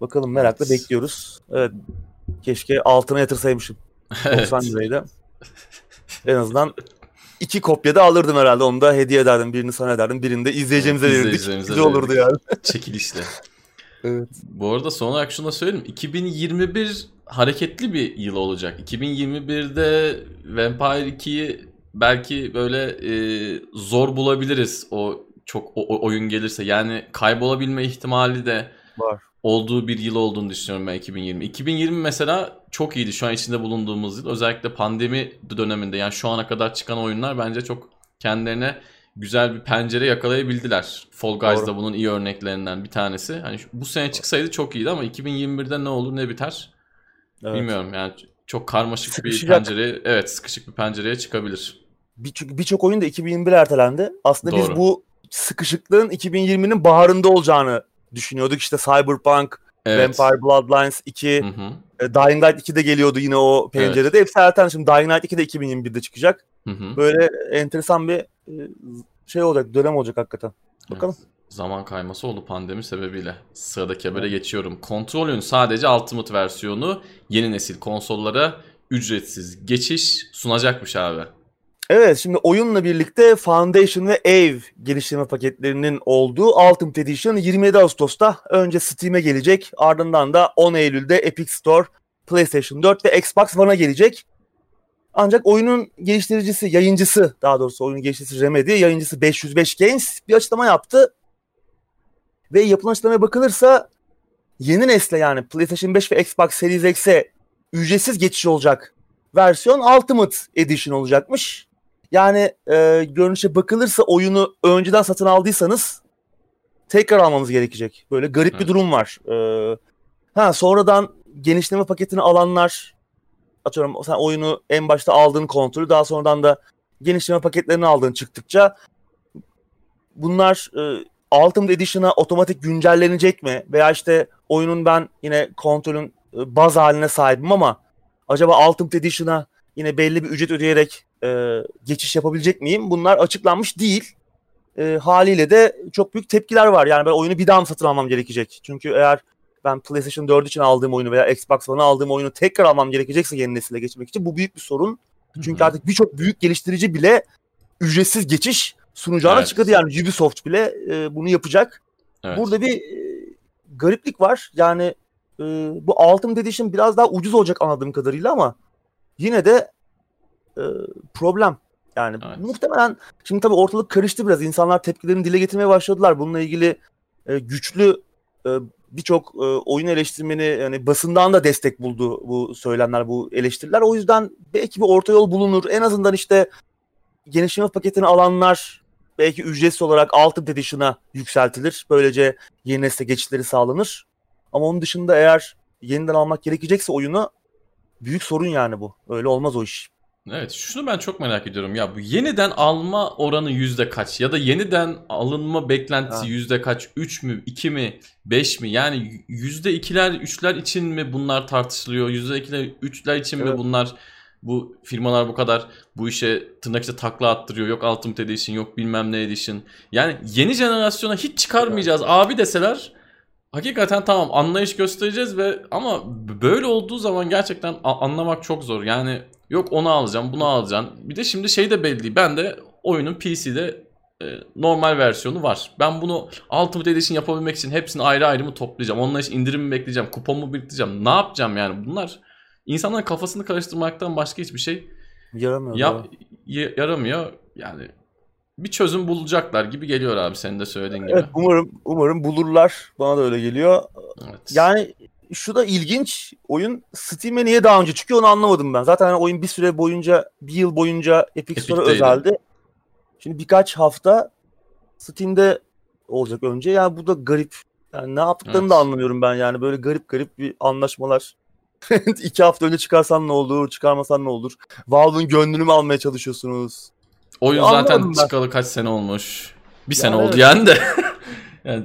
Bakalım merakla evet. bekliyoruz. Evet. Keşke altına yatırsaymışım. [laughs] Evet. 90 liraydı. en azından iki kopya da alırdım herhalde. Onu da hediye ederdim. Birini sana ederdim. Birini de izleyeceğimize evet, verirdik. Güzel olurdu yani. [laughs] Çekilişle. evet. Bu arada son olarak şunu da söyleyeyim. 2021 hareketli bir yıl olacak. 2021'de Vampire 2'yi belki böyle e, zor bulabiliriz o çok o oyun gelirse. Yani kaybolabilme ihtimali de var. Olduğu bir yıl olduğunu düşünüyorum ben 2020. 2020 mesela çok iyiydi şu an içinde bulunduğumuz yıl. Özellikle pandemi döneminde yani şu ana kadar çıkan oyunlar bence çok kendilerine güzel bir pencere yakalayabildiler. Fall Guys da bunun iyi örneklerinden bir tanesi. Hani bu sene çıksaydı çok iyiydi ama 2021'de ne olur ne biter evet. bilmiyorum. Yani çok karmaşık Sıkışacak. bir pencere, evet sıkışık bir pencereye çıkabilir. Birçok birçok oyun da 2021 ertelendi. Aslında Doğru. biz bu sıkışıklığın 2020'nin baharında olacağını düşünüyorduk. İşte Cyberpunk, evet. Vampire Bloodlines 2, hı hı. E, Dying Light 2 de geliyordu yine o pencerede. Evet. Hepsi erten. Şimdi Dying Light 2 de 2021'de çıkacak. Hı hı. Böyle enteresan bir e, şey olacak, dönem olacak hakikaten. Bakalım. Evet. Zaman kayması oldu pandemi sebebiyle. Sıradaki habere evet. geçiyorum. Kontrolün sadece Ultimate versiyonu yeni nesil konsollara ücretsiz geçiş sunacakmış abi. Evet şimdi oyunla birlikte Foundation ve Eve geliştirme paketlerinin olduğu Ultimate Edition 27 Ağustos'ta önce Steam'e gelecek ardından da 10 Eylül'de Epic Store, PlayStation 4 ve Xbox One'a gelecek. Ancak oyunun geliştiricisi, yayıncısı daha doğrusu oyunun geliştiricisi Remedy, yayıncısı 505 Games bir açıklama yaptı. Ve yapılan açıklamaya bakılırsa yeni nesle yani PlayStation 5 ve Xbox Series X'e ücretsiz geçiş olacak versiyon Ultimate Edition olacakmış. Yani e, görünüşe bakılırsa oyunu önceden satın aldıysanız tekrar almanız gerekecek. Böyle garip evet. bir durum var. E, ha sonradan genişleme paketini alanlar atıyorum sen oyunu en başta aldığın kontrolü daha sonradan da genişleme paketlerini aldığın çıktıkça bunlar e, Ultimate Edition'a otomatik güncellenecek mi? Veya işte oyunun ben yine kontrolün e, baz haline sahibim ama acaba Ultimate Edition'a yine belli bir ücret ödeyerek e, geçiş yapabilecek miyim? Bunlar açıklanmış değil. E, haliyle de çok büyük tepkiler var. Yani ben oyunu bir daha mı satın almam gerekecek? Çünkü eğer ben PlayStation 4 için aldığım oyunu veya Xbox One'a aldığım oyunu tekrar almam gerekecekse yeni nesile geçmek için bu büyük bir sorun. Çünkü Hı-hı. artık birçok büyük geliştirici bile ücretsiz geçiş sunacağına evet. çıkadı. Yani Ubisoft bile e, bunu yapacak. Evet. Burada bir e, gariplik var. Yani e, bu Ultimate Edition biraz daha ucuz olacak anladığım kadarıyla ama yine de e, problem. Yani evet. muhtemelen şimdi tabii ortalık karıştı biraz. İnsanlar tepkilerini dile getirmeye başladılar. Bununla ilgili e, güçlü e, birçok e, oyun eleştirmeni yani basından da destek buldu bu söylemler, bu eleştiriler. O yüzden belki bir orta yol bulunur. En azından işte genişleme paketini alanlar belki ücretsiz olarak Ultimate Edition'a yükseltilir. Böylece yeni nesle geçişleri sağlanır. Ama onun dışında eğer yeniden almak gerekecekse oyunu büyük sorun yani bu. Öyle olmaz o iş. Evet şunu ben çok merak ediyorum. Ya bu yeniden alma oranı yüzde kaç? Ya da yeniden alınma beklentisi yüzde kaç? 3 mü? 2 mi? 5 mi? Yani yüzde ikiler üçler için mi bunlar tartışılıyor? Yüzde ikiler üçler için evet. mi bunlar bu firmalar bu kadar bu işe tırnak içinde takla attırıyor? Yok Ultimate Edition yok bilmem ne Edition. Yani yeni jenerasyona hiç çıkarmayacağız. Abi deseler Hakikaten tamam anlayış göstereceğiz ve ama böyle olduğu zaman gerçekten anlamak çok zor. Yani Yok onu alacağım, bunu alacağım. Bir de şimdi şey de belli. Ben de oyunun PC'de e, normal versiyonu var. Ben bunu Ultimate Edition yapabilmek için hepsini ayrı ayrı mı toplayacağım? Onunla için indirim mi bekleyeceğim? Kupon mu biriktireceğim? Ne yapacağım yani? Bunlar insanların kafasını karıştırmaktan başka hiçbir şey yaramıyor. Yap, yaramıyor. Yani bir çözüm bulacaklar gibi geliyor abi senin de söylediğin gibi. Evet umarım umarım bulurlar. Bana da öyle geliyor. Evet. Yani şu da ilginç. Oyun Steam'e niye daha önce çıkıyor onu anlamadım ben. Zaten oyun bir süre boyunca, bir yıl boyunca Epic Store'a özeldi. Şimdi birkaç hafta Steam'de olacak önce. Yani bu da garip. Yani ne yaptıklarını evet. da anlamıyorum ben yani böyle garip garip bir anlaşmalar. [laughs] İki hafta önce çıkarsan ne olur, çıkarmasan ne olur? Valve'ın gönlünü mü almaya çalışıyorsunuz? Oyun zaten çıkalı kaç sene olmuş. Bir yani sene oldu yani de. [laughs] yani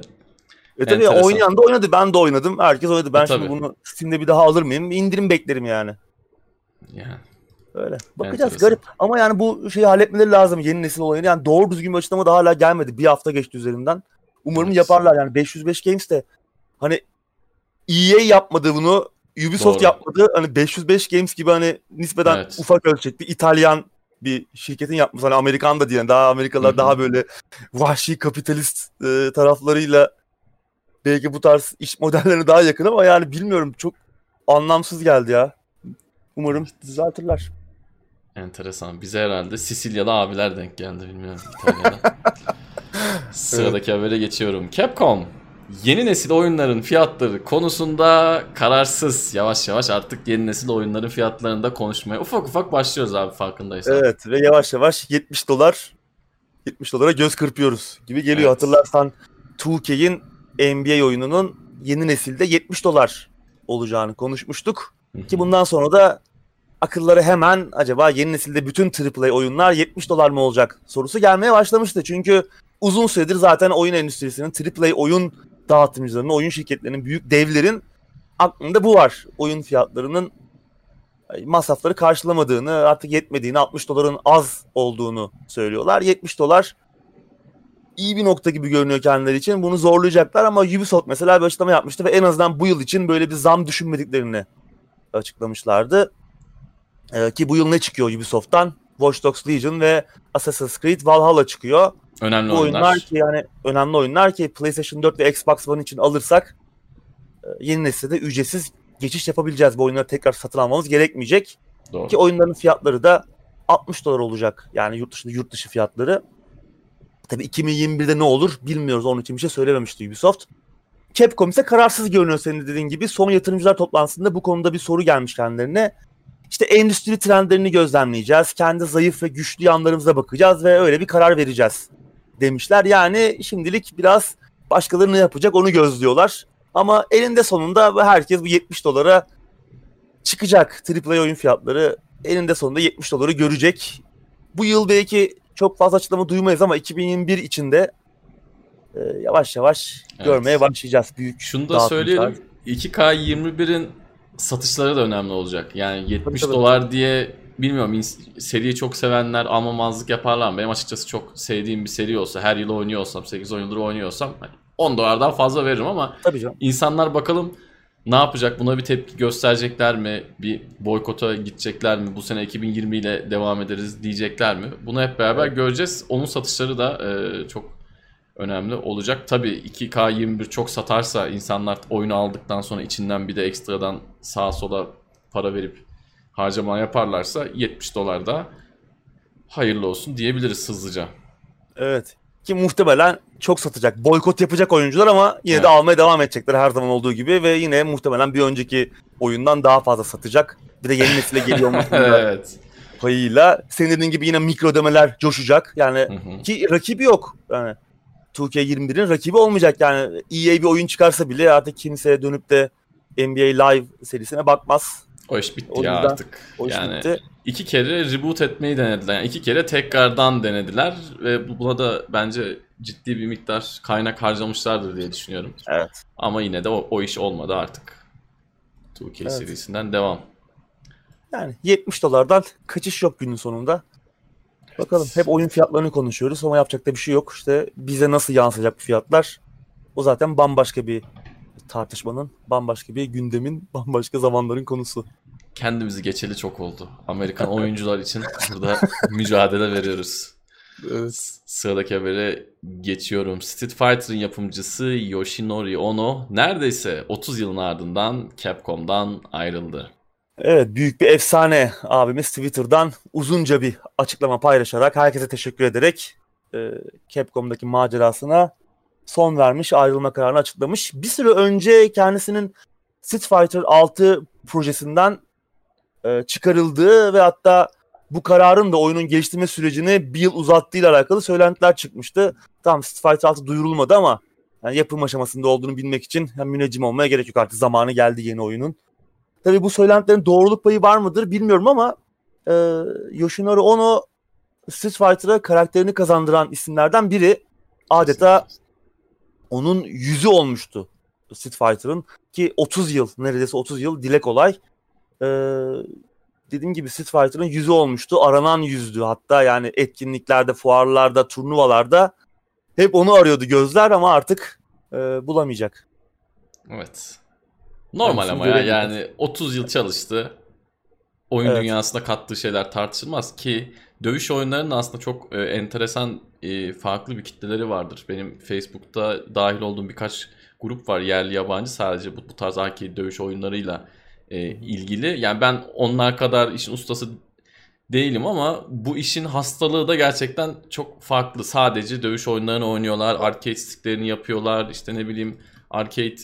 e tabii ya, oynayan da oynadı. Ben de oynadım. Herkes oynadı. Ben e, şimdi bunu Steam'de bir daha alır mıyım? İndirim beklerim yani. Yani. Öyle. Bakacağız enteresan. garip. Ama yani bu şeyi halletmeleri lazım yeni nesil olayını. Yani doğru düzgün bir açıklama da hala gelmedi. Bir hafta geçti üzerinden. Umarım evet. yaparlar yani 505 Games de hani EA yapmadı bunu. Ubisoft Doğru. yapmadı. Hani 505 Games gibi hani nispeten evet. ufak ölçekli İtalyan bir şirketin yapması. Hani Amerikan da diyen daha Amerikalılar Hı-hı. daha böyle vahşi kapitalist e, taraflarıyla belki bu tarz iş modellerine daha yakın ama yani bilmiyorum çok anlamsız geldi ya. Umarım düzeltirler. Enteresan. Bize herhalde Sicilyalı abiler denk geldi bilmiyorum İtalya'da. [laughs] Sıradaki evet. habere geçiyorum. Capcom yeni nesil oyunların fiyatları konusunda kararsız. Yavaş yavaş artık yeni nesil oyunların fiyatlarında konuşmaya ufak ufak başlıyoruz abi farkındaysan. Evet ve yavaş yavaş 70 dolar 70 dolara göz kırpıyoruz gibi geliyor. Evet. Hatırlarsan 2K'in NBA oyununun yeni nesilde 70 dolar olacağını konuşmuştuk. Ki bundan sonra da akılları hemen acaba yeni nesilde bütün AAA oyunlar 70 dolar mı olacak sorusu gelmeye başlamıştı. Çünkü uzun süredir zaten oyun endüstrisinin AAA oyun dağıtımcılarının, oyun şirketlerinin, büyük devlerin aklında bu var. Oyun fiyatlarının masrafları karşılamadığını, artık yetmediğini, 60 doların az olduğunu söylüyorlar. 70 dolar iyi bir nokta gibi görünüyor kendileri için. Bunu zorlayacaklar ama Ubisoft mesela bir açıklama yapmıştı ve en azından bu yıl için böyle bir zam düşünmediklerini açıklamışlardı. Ee, ki bu yıl ne çıkıyor Ubisoft'tan? Watch Dogs Legion ve Assassin's Creed Valhalla çıkıyor. Önemli bu oyunlar. oyunlar ki yani önemli oyunlar ki PlayStation 4 ve Xbox One için alırsak e, yeni nesilde ücretsiz geçiş yapabileceğiz. Bu oyunları tekrar satın almamız gerekmeyecek. Doğru. Ki oyunların fiyatları da 60 dolar olacak. Yani yurt dışında yurt dışı fiyatları. Tabii 2021'de ne olur bilmiyoruz. Onun için bir şey söylememişti Ubisoft. Capcom ise kararsız görünüyor senin dediğin gibi. Son yatırımcılar toplantısında bu konuda bir soru gelmiş kendilerine. İşte endüstri trendlerini gözlemleyeceğiz. Kendi zayıf ve güçlü yanlarımıza bakacağız ve öyle bir karar vereceğiz demişler. Yani şimdilik biraz başkaları ne yapacak onu gözlüyorlar. Ama elinde sonunda herkes bu 70 dolara çıkacak. AAA oyun fiyatları elinde sonunda 70 doları görecek. Bu yıl belki çok fazla açıklama duymayız ama 2021 içinde e, yavaş yavaş evet. görmeye başlayacağız. Büyük Şunu da söyleyelim. 2K21'in satışları da önemli olacak. Yani 70 tabii, dolar tabii. diye bilmiyorum seriyi çok sevenler almamazlık yaparlar mı? Benim açıkçası çok sevdiğim bir seri olsa her yıl oynuyorsam 8-10 yıldır oynuyorsam 10 hani dolardan fazla veririm ama Tabii canım. insanlar bakalım ne yapacak? Buna bir tepki gösterecekler mi? Bir boykota gidecekler mi? Bu sene 2020 ile devam ederiz diyecekler mi? Bunu hep beraber evet. göreceğiz. Onun satışları da e, çok önemli olacak. Tabii 2K21 çok satarsa insanlar oyunu aldıktan sonra içinden bir de ekstradan sağa sola para verip harcama yaparlarsa 70 dolar da hayırlı olsun diyebiliriz hızlıca. Evet. Ki muhtemelen çok satacak. Boykot yapacak oyuncular ama yine evet. de almaya devam edecekler her zaman olduğu gibi ve yine muhtemelen bir önceki oyundan daha fazla satacak. Bir de yeni nesile geliyor [laughs] evet. payıyla. Senin dediğin gibi yine mikro ödemeler coşacak. Yani hı hı. ki rakibi yok. Yani 2K21'in rakibi olmayacak yani. EA bir oyun çıkarsa bile artık kimseye dönüp de NBA Live serisine bakmaz. O iş bitti o ya artık. O iş yani bitti. iki kere reboot etmeyi denediler. Yani iki kere tekrardan denediler ve buna da bence ciddi bir miktar kaynak harcamışlardır diye düşünüyorum. Evet. Ama yine de o, o iş olmadı artık. 2K evet. serisinden devam. Yani 70 dolardan kaçış yok günün sonunda. Bakalım hep oyun fiyatlarını konuşuyoruz ama yapacak da bir şey yok. İşte bize nasıl yansıyacak fiyatlar o zaten bambaşka bir tartışmanın, bambaşka bir gündemin, bambaşka zamanların konusu. Kendimizi geçeli çok oldu. Amerikan oyuncular için burada [laughs] mücadele veriyoruz. Evet. Sıradaki habere geçiyorum. Street Fighter'ın yapımcısı Yoshinori Ono neredeyse 30 yılın ardından Capcom'dan ayrıldı. Evet büyük bir efsane abimiz Twitter'dan uzunca bir açıklama paylaşarak herkese teşekkür ederek e, Capcom'daki macerasına son vermiş, ayrılma kararını açıklamış. Bir süre önce kendisinin Street Fighter 6 projesinden e, çıkarıldığı ve hatta bu kararın da oyunun geliştirme sürecini bir yıl uzattığıyla alakalı söylentiler çıkmıştı. Tamam Street Fighter 6 duyurulmadı ama Yani yapım aşamasında olduğunu bilmek için hem müneccim olmaya gerek yok artık zamanı geldi yeni oyunun. Tabii bu söylentilerin doğruluk payı var mıdır bilmiyorum ama e, Yoshinori Ono Street Fighter'a karakterini kazandıran isimlerden biri. Adeta onun yüzü olmuştu Street Fighter'ın ki 30 yıl neredeyse 30 yıl dile kolay. Ee, dediğim gibi Street Fighter'ın yüzü olmuştu. Aranan yüzdü. Hatta yani etkinliklerde, fuarlarda, turnuvalarda hep onu arıyordu gözler ama artık e, bulamayacak. Evet. Normal ama ya yani 30 yıl çalıştı. Oyun evet. dünyasına kattığı şeyler tartışılmaz ki dövüş oyunlarının aslında çok e, enteresan e, farklı bir kitleleri vardır. Benim Facebook'ta dahil olduğum birkaç grup var yerli yabancı sadece bu, bu tarz arcade dövüş oyunlarıyla e, ilgili. Yani ben onlar kadar işin ustası değilim ama bu işin hastalığı da gerçekten çok farklı. Sadece dövüş oyunlarını oynuyorlar, arcade sticklerini yapıyorlar, işte ne bileyim arcade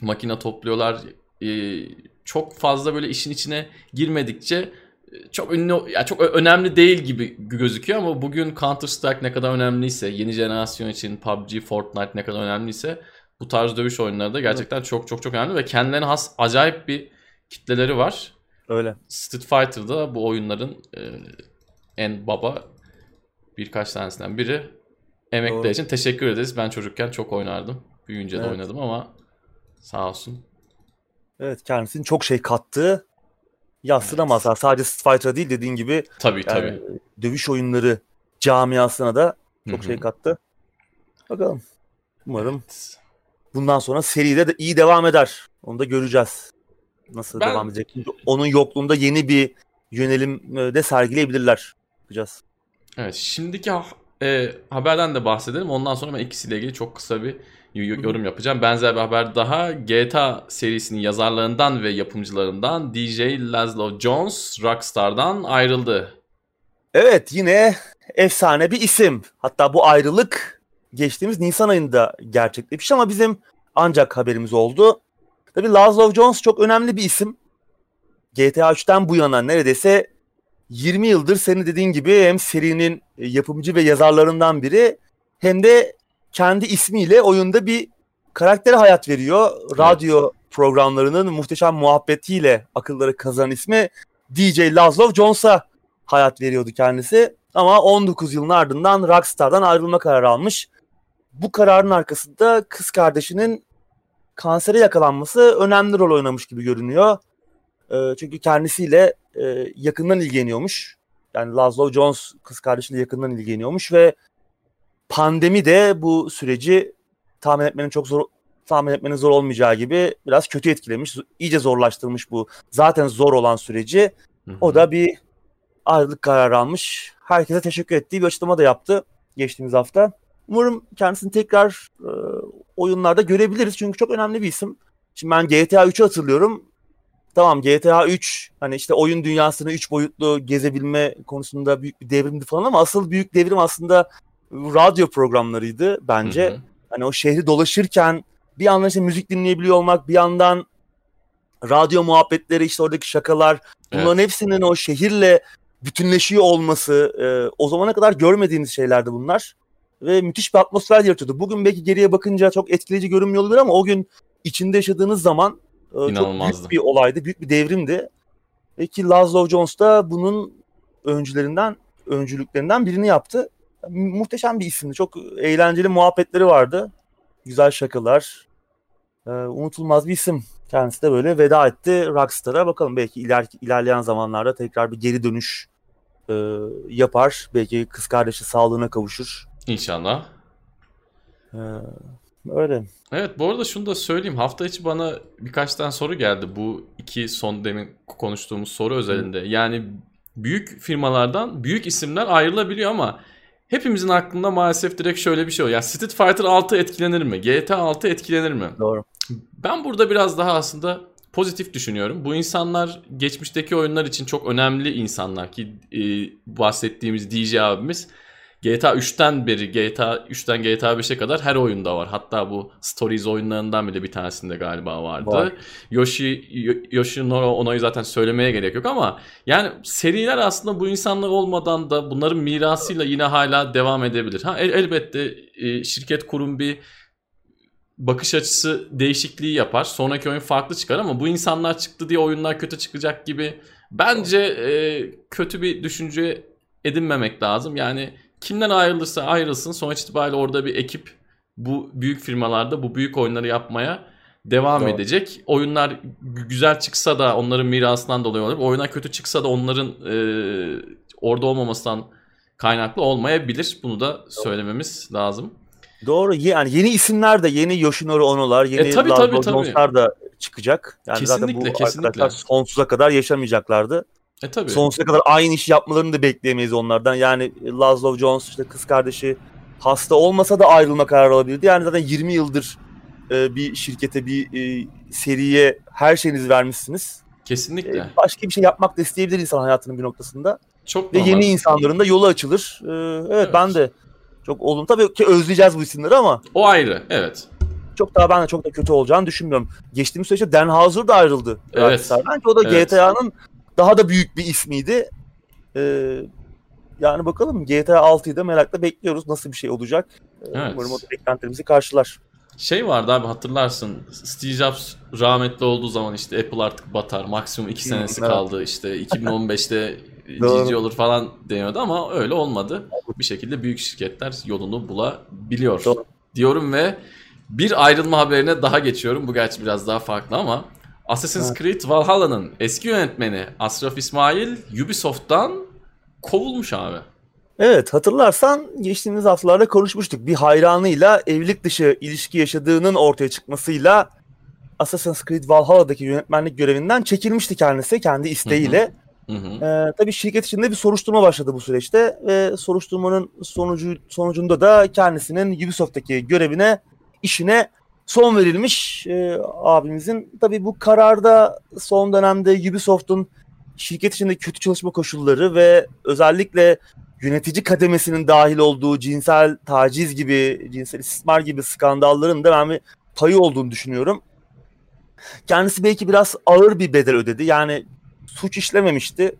makine topluyorlar. Ee, çok fazla böyle işin içine girmedikçe e, çok ünlü ya çok önemli değil gibi gözüküyor ama bugün Counter Strike ne kadar önemliyse, yeni jenerasyon için PUBG, Fortnite ne kadar önemliyse bu tarz dövüş oyunları da gerçekten evet. çok çok çok önemli ve kendilerine has acayip bir kitleleri var. Öyle. Street Fighter'da bu oyunların e, en baba birkaç tanesinden biri. Emekler Doğru. için teşekkür ederiz. Ben çocukken çok oynardım. Büyüyünce evet. de oynadım ama sağ olsun. Evet kendisinin çok şey kattığı yassıramaz. Evet. Sadece Street Fighter değil dediğin gibi. Tabii yani, tabii. Dövüş oyunları camiasına da çok Hı-hı. şey kattı. Bakalım. Umarım evet. bundan sonra seride de iyi devam eder. Onu da göreceğiz nasıl ben... devam edecek. Onun yokluğunda yeni bir yönelim e, de sergileyebilirler. Yapacağız. Evet şimdiki e, haberden de bahsedelim. Ondan sonra ben ikisiyle ilgili çok kısa bir yorum yapacağım. Benzer bir haber daha. GTA serisinin yazarlarından ve yapımcılarından DJ Laszlo Jones Rockstar'dan ayrıldı. Evet yine efsane bir isim. Hatta bu ayrılık geçtiğimiz Nisan ayında gerçekleşmiş ama bizim ancak haberimiz oldu. Tabii Laszlo Jones çok önemli bir isim. GTA 3'ten bu yana neredeyse 20 yıldır senin dediğin gibi hem serinin yapımcı ve yazarlarından biri hem de kendi ismiyle oyunda bir karaktere hayat veriyor. Evet. Radyo programlarının muhteşem muhabbetiyle akılları kazanan ismi DJ Laszlo Jones'a hayat veriyordu kendisi. Ama 19 yılın ardından Rockstar'dan ayrılma kararı almış. Bu kararın arkasında kız kardeşinin kansere yakalanması önemli rol oynamış gibi görünüyor. E, çünkü kendisiyle e, yakından ilgileniyormuş. Yani Laszlo Jones kız kardeşiyle yakından ilgileniyormuş ve pandemi de bu süreci tahmin etmenin çok zor tahmin etmenin zor olmayacağı gibi biraz kötü etkilemiş. iyice zorlaştırmış bu zaten zor olan süreci. Hı hı. O da bir ayrılık kararı almış. Herkese teşekkür ettiği bir açıklama da yaptı geçtiğimiz hafta. Umarım kendisini tekrar e, oyunlarda görebiliriz çünkü çok önemli bir isim. Şimdi ben GTA 3'ü hatırlıyorum. Tamam GTA 3 hani işte oyun dünyasını 3 boyutlu gezebilme konusunda büyük bir devrimdi falan ama asıl büyük devrim aslında radyo programlarıydı bence. Hı hı. Hani o şehri dolaşırken bir yandan işte müzik dinleyebiliyor olmak, bir yandan radyo muhabbetleri, işte oradaki şakalar, bunların evet. hepsinin o şehirle bütünleşiyor olması, e, o zamana kadar görmediğimiz şeylerdi bunlar ve müthiş bir atmosfer yaratıyordu. Bugün belki geriye bakınca çok etkileyici görünmüyor olabilir ama o gün içinde yaşadığınız zaman e, çok büyük bir olaydı, büyük bir devrimdi. Ve ki Laszlo Jones da bunun öncülerinden, öncülüklerinden birini yaptı. Muhteşem bir isimdi. Çok eğlenceli muhabbetleri vardı. Güzel şakalar. Ee, unutulmaz bir isim. Kendisi de böyle veda etti Rockstar'a. Bakalım belki iler, ilerleyen zamanlarda tekrar bir geri dönüş e, yapar. Belki kız kardeşi sağlığına kavuşur. İnşallah. Ee, öyle. Evet bu arada şunu da söyleyeyim. Hafta içi bana birkaç tane soru geldi. Bu iki son demin konuştuğumuz soru özelinde. Yani büyük firmalardan büyük isimler ayrılabiliyor ama hepimizin aklında maalesef direkt şöyle bir şey oluyor. Ya Street Fighter 6 etkilenir mi? GTA 6 etkilenir mi? Doğru. Ben burada biraz daha aslında pozitif düşünüyorum. Bu insanlar geçmişteki oyunlar için çok önemli insanlar ki e, bahsettiğimiz DJ abimiz GTA 3'ten beri GTA 3'ten GTA 5'e kadar her oyunda var. Hatta bu Stories oyunlarından bile bir tanesinde galiba vardı. Var. Yoshi Yoshinoro Ono'yu zaten söylemeye gerek yok ama yani seriler aslında bu insanlar olmadan da bunların mirasıyla yine hala devam edebilir. Ha el, elbette e, şirket kurum bir bakış açısı değişikliği yapar. Sonraki oyun farklı çıkar ama bu insanlar çıktı diye oyunlar kötü çıkacak gibi bence e, kötü bir düşünce edinmemek lazım. Yani kimden ayrılırsa ayrılsın sonuç itibariyle orada bir ekip bu büyük firmalarda bu büyük oyunları yapmaya devam Doğru. edecek. Oyunlar güzel çıksa da onların mirasından dolayı olabilir. Oyunlar kötü çıksa da onların e, orada olmamasından kaynaklı olmayabilir. Bunu da söylememiz lazım. Doğru. Yani yeni isimler de yeni Yoshinori Ono'lar, yeni e, tabii, tabii, tabii. da çıkacak. Yani kesinlikle, zaten bu kesinlikle. arkadaşlar sonsuza kadar yaşamayacaklardı. E tabii. Sonsuza kadar aynı işi yapmalarını da bekleyemeyiz onlardan. Yani Laszlo Jones işte kız kardeşi hasta olmasa da ayrılma kararı alabilirdi. Yani zaten 20 yıldır e, bir şirkete, bir e, seriye her şeyinizi vermişsiniz. Kesinlikle. E, başka bir şey yapmak da isteyebilir insan hayatının bir noktasında. Çok Ve yeni insanların da yolu açılır. E, evet, evet ben de çok olumlu. Tabii ki özleyeceğiz bu isimleri ama. O ayrı evet. Çok daha ben de çok da kötü olacağını düşünmüyorum. Geçtiğimiz süreçte Dan Houser da ayrıldı. Evet. Bence o da evet. GTA'nın daha da büyük bir ismiydi. Ee, yani bakalım GTA 6'yı da merakla bekliyoruz. Nasıl bir şey olacak? Evet. Umarım o beklentilerimizi karşılar. Şey vardı abi hatırlarsın Steve Jobs rahmetli olduğu zaman işte Apple artık batar maksimum 2 senesi evet. kaldı işte 2015'te cici [laughs] olur falan deniyordu ama öyle olmadı. Bir şekilde büyük şirketler yolunu bulabiliyor Doğru. diyorum ve bir ayrılma haberine daha geçiyorum. Bu gerçi biraz daha farklı ama Assassin's Creed Valhalla'nın eski yönetmeni Asraf İsmail Ubisoft'tan kovulmuş abi. Evet hatırlarsan geçtiğimiz haftalarda konuşmuştuk. Bir hayranıyla evlilik dışı ilişki yaşadığının ortaya çıkmasıyla Assassin's Creed Valhalla'daki yönetmenlik görevinden çekilmişti kendisi kendi isteğiyle. Hı hı. Ee, tabii şirket içinde bir soruşturma başladı bu süreçte ve soruşturmanın sonucu sonucunda da kendisinin Ubisoft'taki görevine, işine son verilmiş e, abimizin. Tabii bu kararda son dönemde Ubisoft'un şirket içinde kötü çalışma koşulları ve özellikle yönetici kademesinin dahil olduğu cinsel taciz gibi, cinsel istismar gibi skandalların da ben bir payı olduğunu düşünüyorum. Kendisi belki biraz ağır bir bedel ödedi. Yani suç işlememişti.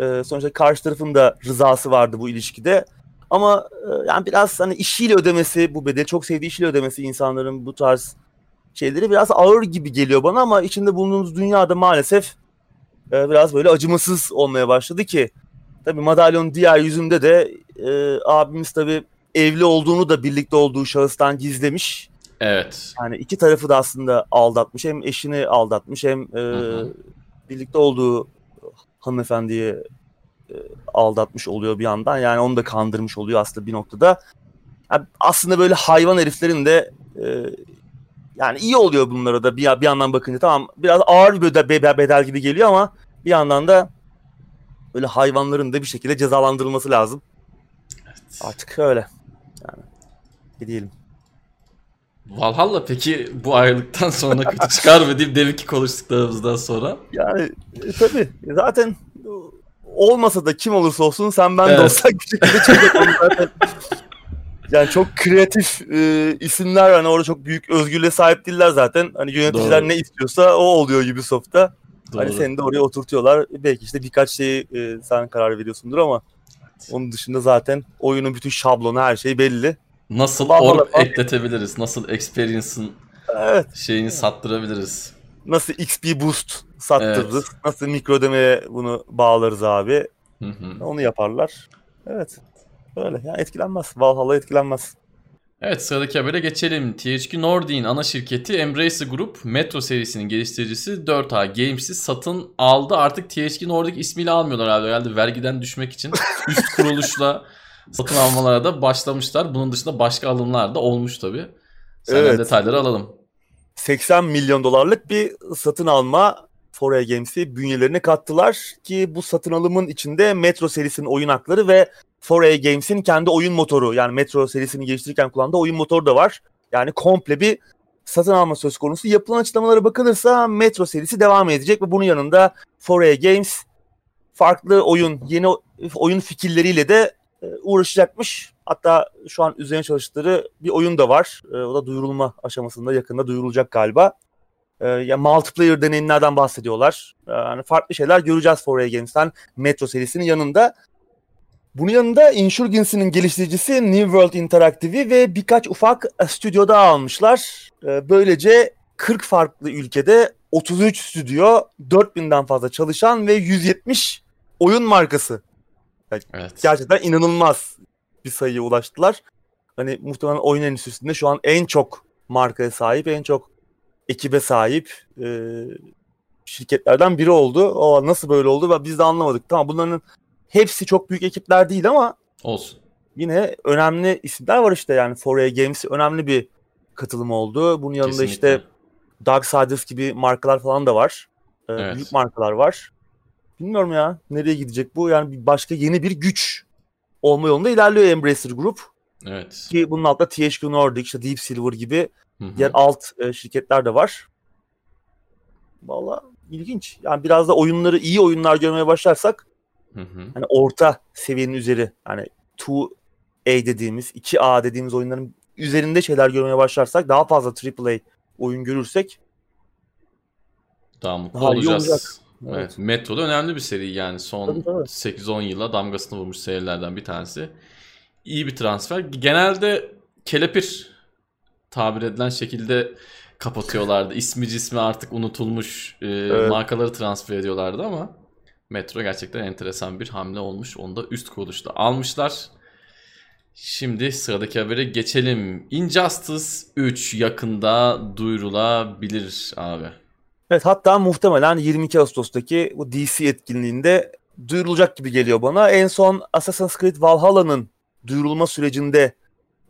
Ee, sonuçta karşı tarafın da rızası vardı bu ilişkide. Ama e, yani biraz hani işiyle ödemesi, bu bedeli çok sevdiği işiyle ödemesi insanların bu tarz şeyleri biraz ağır gibi geliyor bana ama içinde bulunduğumuz dünyada maalesef e, biraz böyle acımasız olmaya başladı ki tabii madalyonun diğer yüzünde de e, abimiz tabii evli olduğunu da birlikte olduğu şahıstan gizlemiş. Evet. Yani iki tarafı da aslında aldatmış. Hem eşini aldatmış hem e, birlikte olduğu hanımefendiyi aldatmış oluyor bir yandan. Yani onu da kandırmış oluyor aslında bir noktada. Yani aslında böyle hayvan heriflerin de e, yani iyi oluyor bunlara da bir, bir yandan bakınca tamam biraz ağır bir bedel, bedel gibi geliyor ama bir yandan da böyle hayvanların da bir şekilde cezalandırılması lazım. Evet. Artık öyle. Yani ne diyelim. Valhalla peki bu ayrılıktan sonra kötü çıkar mı deyip deminki konuştuklarımızdan sonra? Yani e, tabii zaten olmasa da kim olursa olsun sen ben evet. de olsak bir şekilde zaten. Yani çok kreatif e, isimler hani orada çok büyük özgürlüğe sahip değiller zaten. Hani yöneticiler Doğru. ne istiyorsa o oluyor Ubisoft'ta. Hani Doğru. Hani seni de oraya oturtuyorlar. Belki işte birkaç şeyi e, sen karar veriyorsundur ama onun dışında zaten oyunun bütün şablonu her şey belli. Nasıl orb ekletebiliriz? Nasıl experience'ın evet. şeyini sattırabiliriz? Nasıl XP boost sattırırız? Evet. Nasıl mikro ödemeye bunu bağlarız abi? Hı hı. Onu yaparlar. Evet. Öyle. Yani etkilenmez. Valhalla etkilenmez. Evet sıradaki habere geçelim. THQ Nordic'in ana şirketi Embracer Group Metro serisinin geliştiricisi 4A Games'i satın aldı. Artık THQ Nordic ismiyle almıyorlar abi. Herhalde vergiden düşmek için [laughs] üst kuruluşla satın almalara da başlamışlar. Bunun dışında başka alımlar da olmuş tabii. Senden evet. detayları alalım. 80 milyon dolarlık bir satın alma 4A Games'i bünyelerine kattılar ki bu satın alımın içinde Metro serisinin oyun hakları ve 4A Games'in kendi oyun motoru yani Metro serisini geliştirirken kullandığı oyun motoru da var. Yani komple bir satın alma söz konusu. Yapılan açıklamalara bakılırsa Metro serisi devam edecek ve bunun yanında 4A Games farklı oyun, yeni oyun fikirleriyle de e, uğraşacakmış. Hatta şu an üzerine çalıştıkları bir oyun da var. E, o da duyurulma aşamasında yakında duyurulacak galiba. E, ya multiplayer deneyimlerden bahsediyorlar. Yani farklı şeyler göreceğiz 4A Games'ten Metro serisinin yanında. Bunun yanında Insurgency'nin geliştiricisi New World Interactive'i ve birkaç ufak stüdyo daha almışlar. Ee, böylece 40 farklı ülkede 33 stüdyo, 4000'den fazla çalışan ve 170 oyun markası. Yani evet. Gerçekten inanılmaz bir sayıya ulaştılar. Hani muhtemelen oyun endüstrisinde şu an en çok markaya sahip, en çok ekibe sahip e, şirketlerden biri oldu. O nasıl böyle oldu ve biz de anlamadık. Tamam bunların hepsi çok büyük ekipler değil ama olsun. Yine önemli isimler var işte yani 4A Games önemli bir katılım oldu. Bunun yanında Kesinlikle. işte Darksiders gibi markalar falan da var. Ee, evet. Büyük markalar var. Bilmiyorum ya nereye gidecek bu. Yani başka yeni bir güç olma yolunda ilerliyor Embracer Group. Evet. Ki bunun altında THQ Nordic, işte Deep Silver gibi Hı-hı. diğer alt e, şirketler de var. Valla ilginç. Yani biraz da oyunları iyi oyunlar görmeye başlarsak Hı Hani orta seviyenin üzeri hani 2A dediğimiz 2A dediğimiz oyunların üzerinde şeyler görmeye başlarsak daha fazla AAA oyun görürsek daha mutlu daha olacağız. Evet. evet. Metro da önemli bir seri yani son 8-10 yıla damgasını vurmuş serilerden bir tanesi. İyi bir transfer. Genelde kelepir tabir edilen şekilde kapatıyorlardı. İsmi cismi artık unutulmuş e, evet. markaları transfer ediyorlardı ama Metro gerçekten enteresan bir hamle olmuş. Onu da üst kuruluşta almışlar. Şimdi sıradaki habere geçelim. Injustice 3 yakında duyurulabilir abi. Evet hatta muhtemelen 22 Ağustos'taki bu DC etkinliğinde duyurulacak gibi geliyor bana. En son Assassin's Creed Valhalla'nın duyurulma sürecinde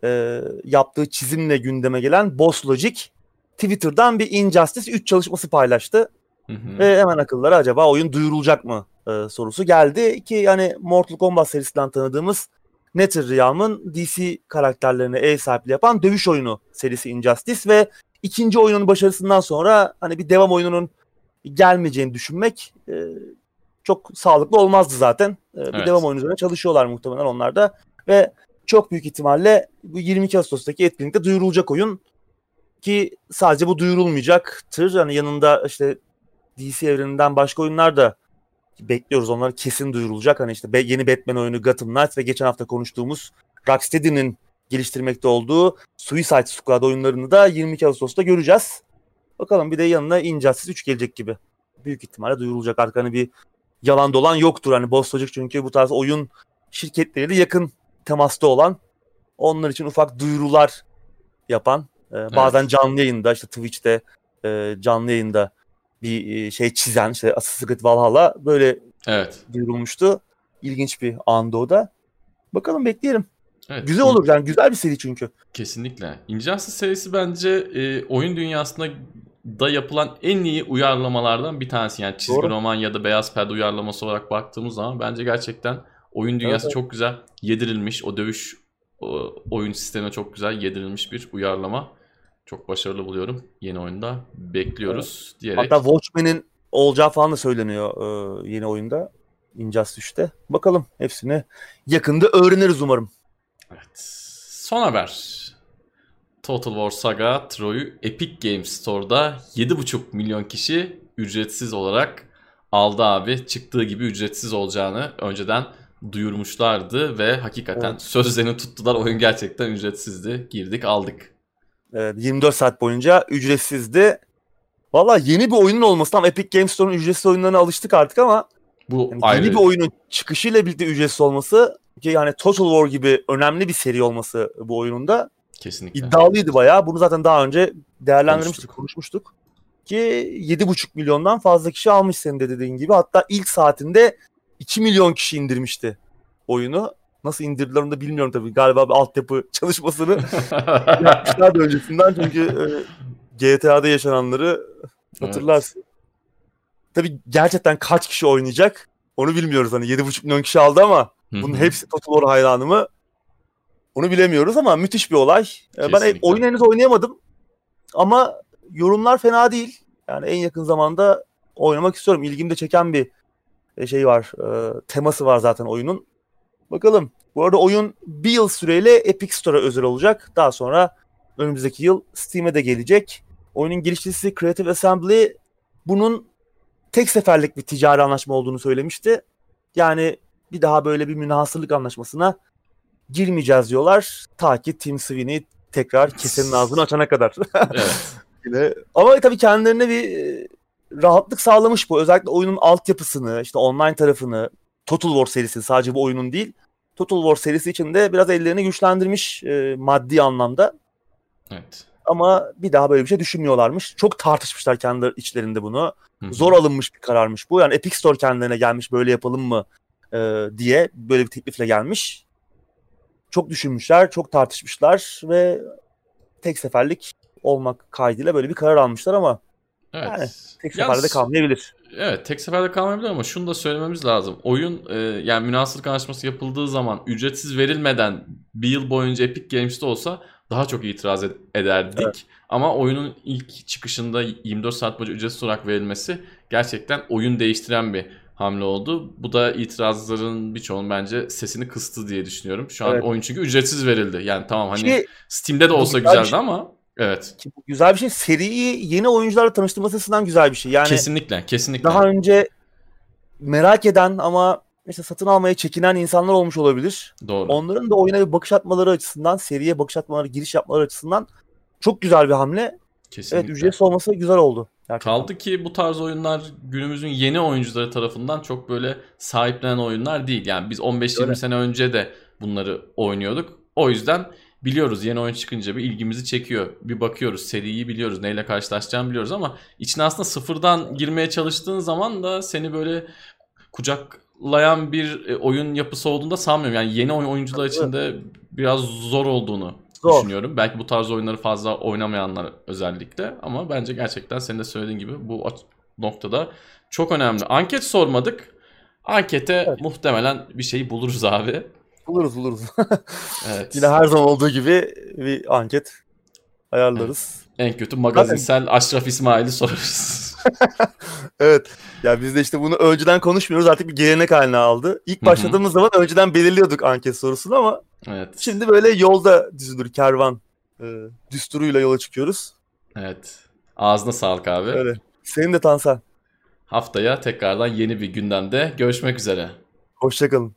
e, yaptığı çizimle gündeme gelen Boss Logic Twitter'dan bir Injustice 3 çalışması paylaştı. Hı hı. Ve hemen akıllara acaba oyun duyurulacak mı e, sorusu geldi ki yani Mortal Kombat serisinden tanıdığımız NetherRealm'ın DC karakterlerine ev sahipliği yapan dövüş oyunu serisi Injustice ve ikinci oyunun başarısından sonra hani bir devam oyununun gelmeyeceğini düşünmek e, çok sağlıklı olmazdı zaten. E, bir evet. devam oyunu üzerine çalışıyorlar muhtemelen onlar da ve çok büyük ihtimalle bu 22 Ağustos'taki etkinlikte duyurulacak oyun ki sadece bu duyurulmayacaktır. Yani yanında işte DC evreninden başka oyunlar da bekliyoruz. Onlar kesin duyurulacak. Hani işte yeni Batman oyunu Gotham Knights ve geçen hafta konuştuğumuz Rocksteady'nin geliştirmekte olduğu Suicide Squad oyunlarını da 22 Ağustos'ta göreceğiz. Bakalım bir de yanına Injustice 3 gelecek gibi. Büyük ihtimalle duyurulacak. Artık hani bir yalan dolan yoktur. Hani Boss Logic çünkü bu tarz oyun şirketleriyle yakın temasta olan onlar için ufak duyurular yapan e, bazen evet. canlı yayında işte Twitch'te e, canlı yayında bir e, şey çizen işte Assassin's Creed Valhalla böyle evet. duyurulmuştu. İlginç bir anda o da. Bakalım bekleyelim. Evet. Güzel olur yani güzel bir seri çünkü. Kesinlikle. Injustice serisi bence e, oyun dünyasında da yapılan en iyi uyarlamalardan bir tanesi. Yani çizgi Doğru. roman ya da beyaz perde uyarlaması olarak baktığımız zaman bence gerçekten oyun dünyası evet, çok güzel yedirilmiş. O dövüş o, oyun sistemine çok güzel yedirilmiş bir uyarlama. Çok başarılı buluyorum. Yeni oyunda bekliyoruz evet. diyerek. Hatta Watchmen'in olacağı falan da söyleniyor e, yeni oyunda. Injustice 3'te. Bakalım hepsini yakında öğreniriz umarım. Evet. Son haber. Total War Saga Troy'u Epic Games Store'da 7,5 milyon kişi ücretsiz olarak aldı abi. Çıktığı gibi ücretsiz olacağını önceden duyurmuşlardı ve hakikaten evet. sözlerini tuttular. Oyun gerçekten ücretsizdi. Girdik aldık. Evet, 24 saat boyunca ücretsizdi. Valla yeni bir oyunun olması tam Epic Games Store'un ücretsiz oyunlarına alıştık artık ama bu yani ayrı. yeni bir oyunun çıkışıyla birlikte ücretsiz olması ki yani Total War gibi önemli bir seri olması bu oyununda kesinlikle iddialıydı bayağı. Bunu zaten daha önce değerlendirmiştik, konuşmuştuk. konuşmuştuk. Ki 7,5 milyondan fazla kişi almış senin de dediğin gibi. Hatta ilk saatinde 2 milyon kişi indirmişti oyunu. Nasıl indirdiler onu da bilmiyorum tabii. Galiba bir altyapı [laughs] çalışmasını [laughs] yapmışlardı öncesinden. Çünkü e, GTA'da yaşananları hatırlarsın. Evet. Tabii gerçekten kaç kişi oynayacak onu bilmiyoruz. Hani 7,5 milyon kişi aldı ama bunun hepsi Total War hayranı mı? Onu bilemiyoruz ama müthiş bir olay. Kesinlikle. Ben oyun henüz oynayamadım. Ama yorumlar fena değil. Yani en yakın zamanda oynamak istiyorum. İlgimi de çeken bir e, şey var. E, teması var zaten oyunun. Bakalım. Bu arada oyun bir yıl süreyle Epic Store'a özel olacak. Daha sonra önümüzdeki yıl Steam'e de gelecek. Oyunun geliştiricisi Creative Assembly bunun tek seferlik bir ticari anlaşma olduğunu söylemişti. Yani bir daha böyle bir münhasırlık anlaşmasına girmeyeceğiz diyorlar. Ta ki Tim Sweeney tekrar kesenin ağzını açana kadar. [laughs] Evet. Yine. Ama tabii kendilerine bir e, rahatlık sağlamış bu. Özellikle oyunun altyapısını, işte online tarafını, Total War serisi sadece bu oyunun değil. Total War serisi için de biraz ellerini güçlendirmiş e, maddi anlamda. Evet. Ama bir daha böyle bir şey düşünmüyorlarmış. Çok tartışmışlar kendi içlerinde bunu. Hı hı. Zor alınmış bir kararmış bu. Yani Epic Store kendilerine gelmiş böyle yapalım mı e, diye böyle bir teklifle gelmiş. Çok düşünmüşler, çok tartışmışlar ve tek seferlik olmak kaydıyla böyle bir karar almışlar ama Evet. Yani, tek Yalnız- seferde kalmayabilir. Evet tek seferde kalmayabilir ama şunu da söylememiz lazım. Oyun e, yani münasırlık anlaşması yapıldığı zaman ücretsiz verilmeden bir yıl boyunca Epic Games'te olsa daha çok itiraz ed- ederdik. Ama oyunun ilk çıkışında 24 saat boyunca ücretsiz olarak verilmesi gerçekten oyun değiştiren bir hamle oldu. Bu da itirazların birçoğunun bence sesini kıstı diye düşünüyorum. Şu an Evet. oyun çünkü ücretsiz verildi. Yani tamam hani Ki, Steam'de de olsa güzeldi şey. ama evet. ki güzel bir şey. Seriyi yeni oyuncularla tanıştırması açısından güzel bir şey. Yani kesinlikle, kesinlikle. daha önce merak eden ama işte satın almaya çekinen insanlar olmuş olabilir. Doğru. Onların da oyuna bir bakış atmaları açısından, seriye bakış atmaları, giriş yapmaları açısından çok güzel bir hamle. Kesinlikle. Evet ücretsiz olması güzel oldu. Gerçekten. Kaldı ki bu tarz oyunlar günümüzün yeni oyuncuları tarafından çok böyle sahiplenen oyunlar değil. Yani biz 15-20 Öyle. sene önce de bunları oynuyorduk. O yüzden biliyoruz yeni oyun çıkınca bir ilgimizi çekiyor. Bir bakıyoruz seriyi biliyoruz neyle karşılaşacağımı biliyoruz ama içine aslında sıfırdan girmeye çalıştığın zaman da seni böyle kucaklayan bir e, oyun yapısı olduğunda sanmıyorum. Yani yeni oyun oyuncular için de biraz zor olduğunu Zor. düşünüyorum. Belki bu tarz oyunları fazla oynamayanlar özellikle ama bence gerçekten senin de söylediğin gibi bu noktada çok önemli. Anket sormadık. Ankete Evet. muhtemelen bir şey buluruz abi. Buluruz buluruz. [laughs] Evet. Yine her zaman olduğu gibi bir anket ayarlarız. En kötü magazinsel Aşraf İsmail'i sorarız. [laughs] Evet. Ya biz de işte bunu önceden konuşmuyoruz artık bir gelenek haline aldı. İlk başladığımız zaman önceden belirliyorduk anket sorusunu ama evet. şimdi böyle yolda düzülür kervan e, düsturuyla yola çıkıyoruz. Evet. Ağzına sağlık abi. Öyle. Senin de Tansa. Haftaya tekrardan yeni bir gündemde görüşmek üzere. Hoşçakalın.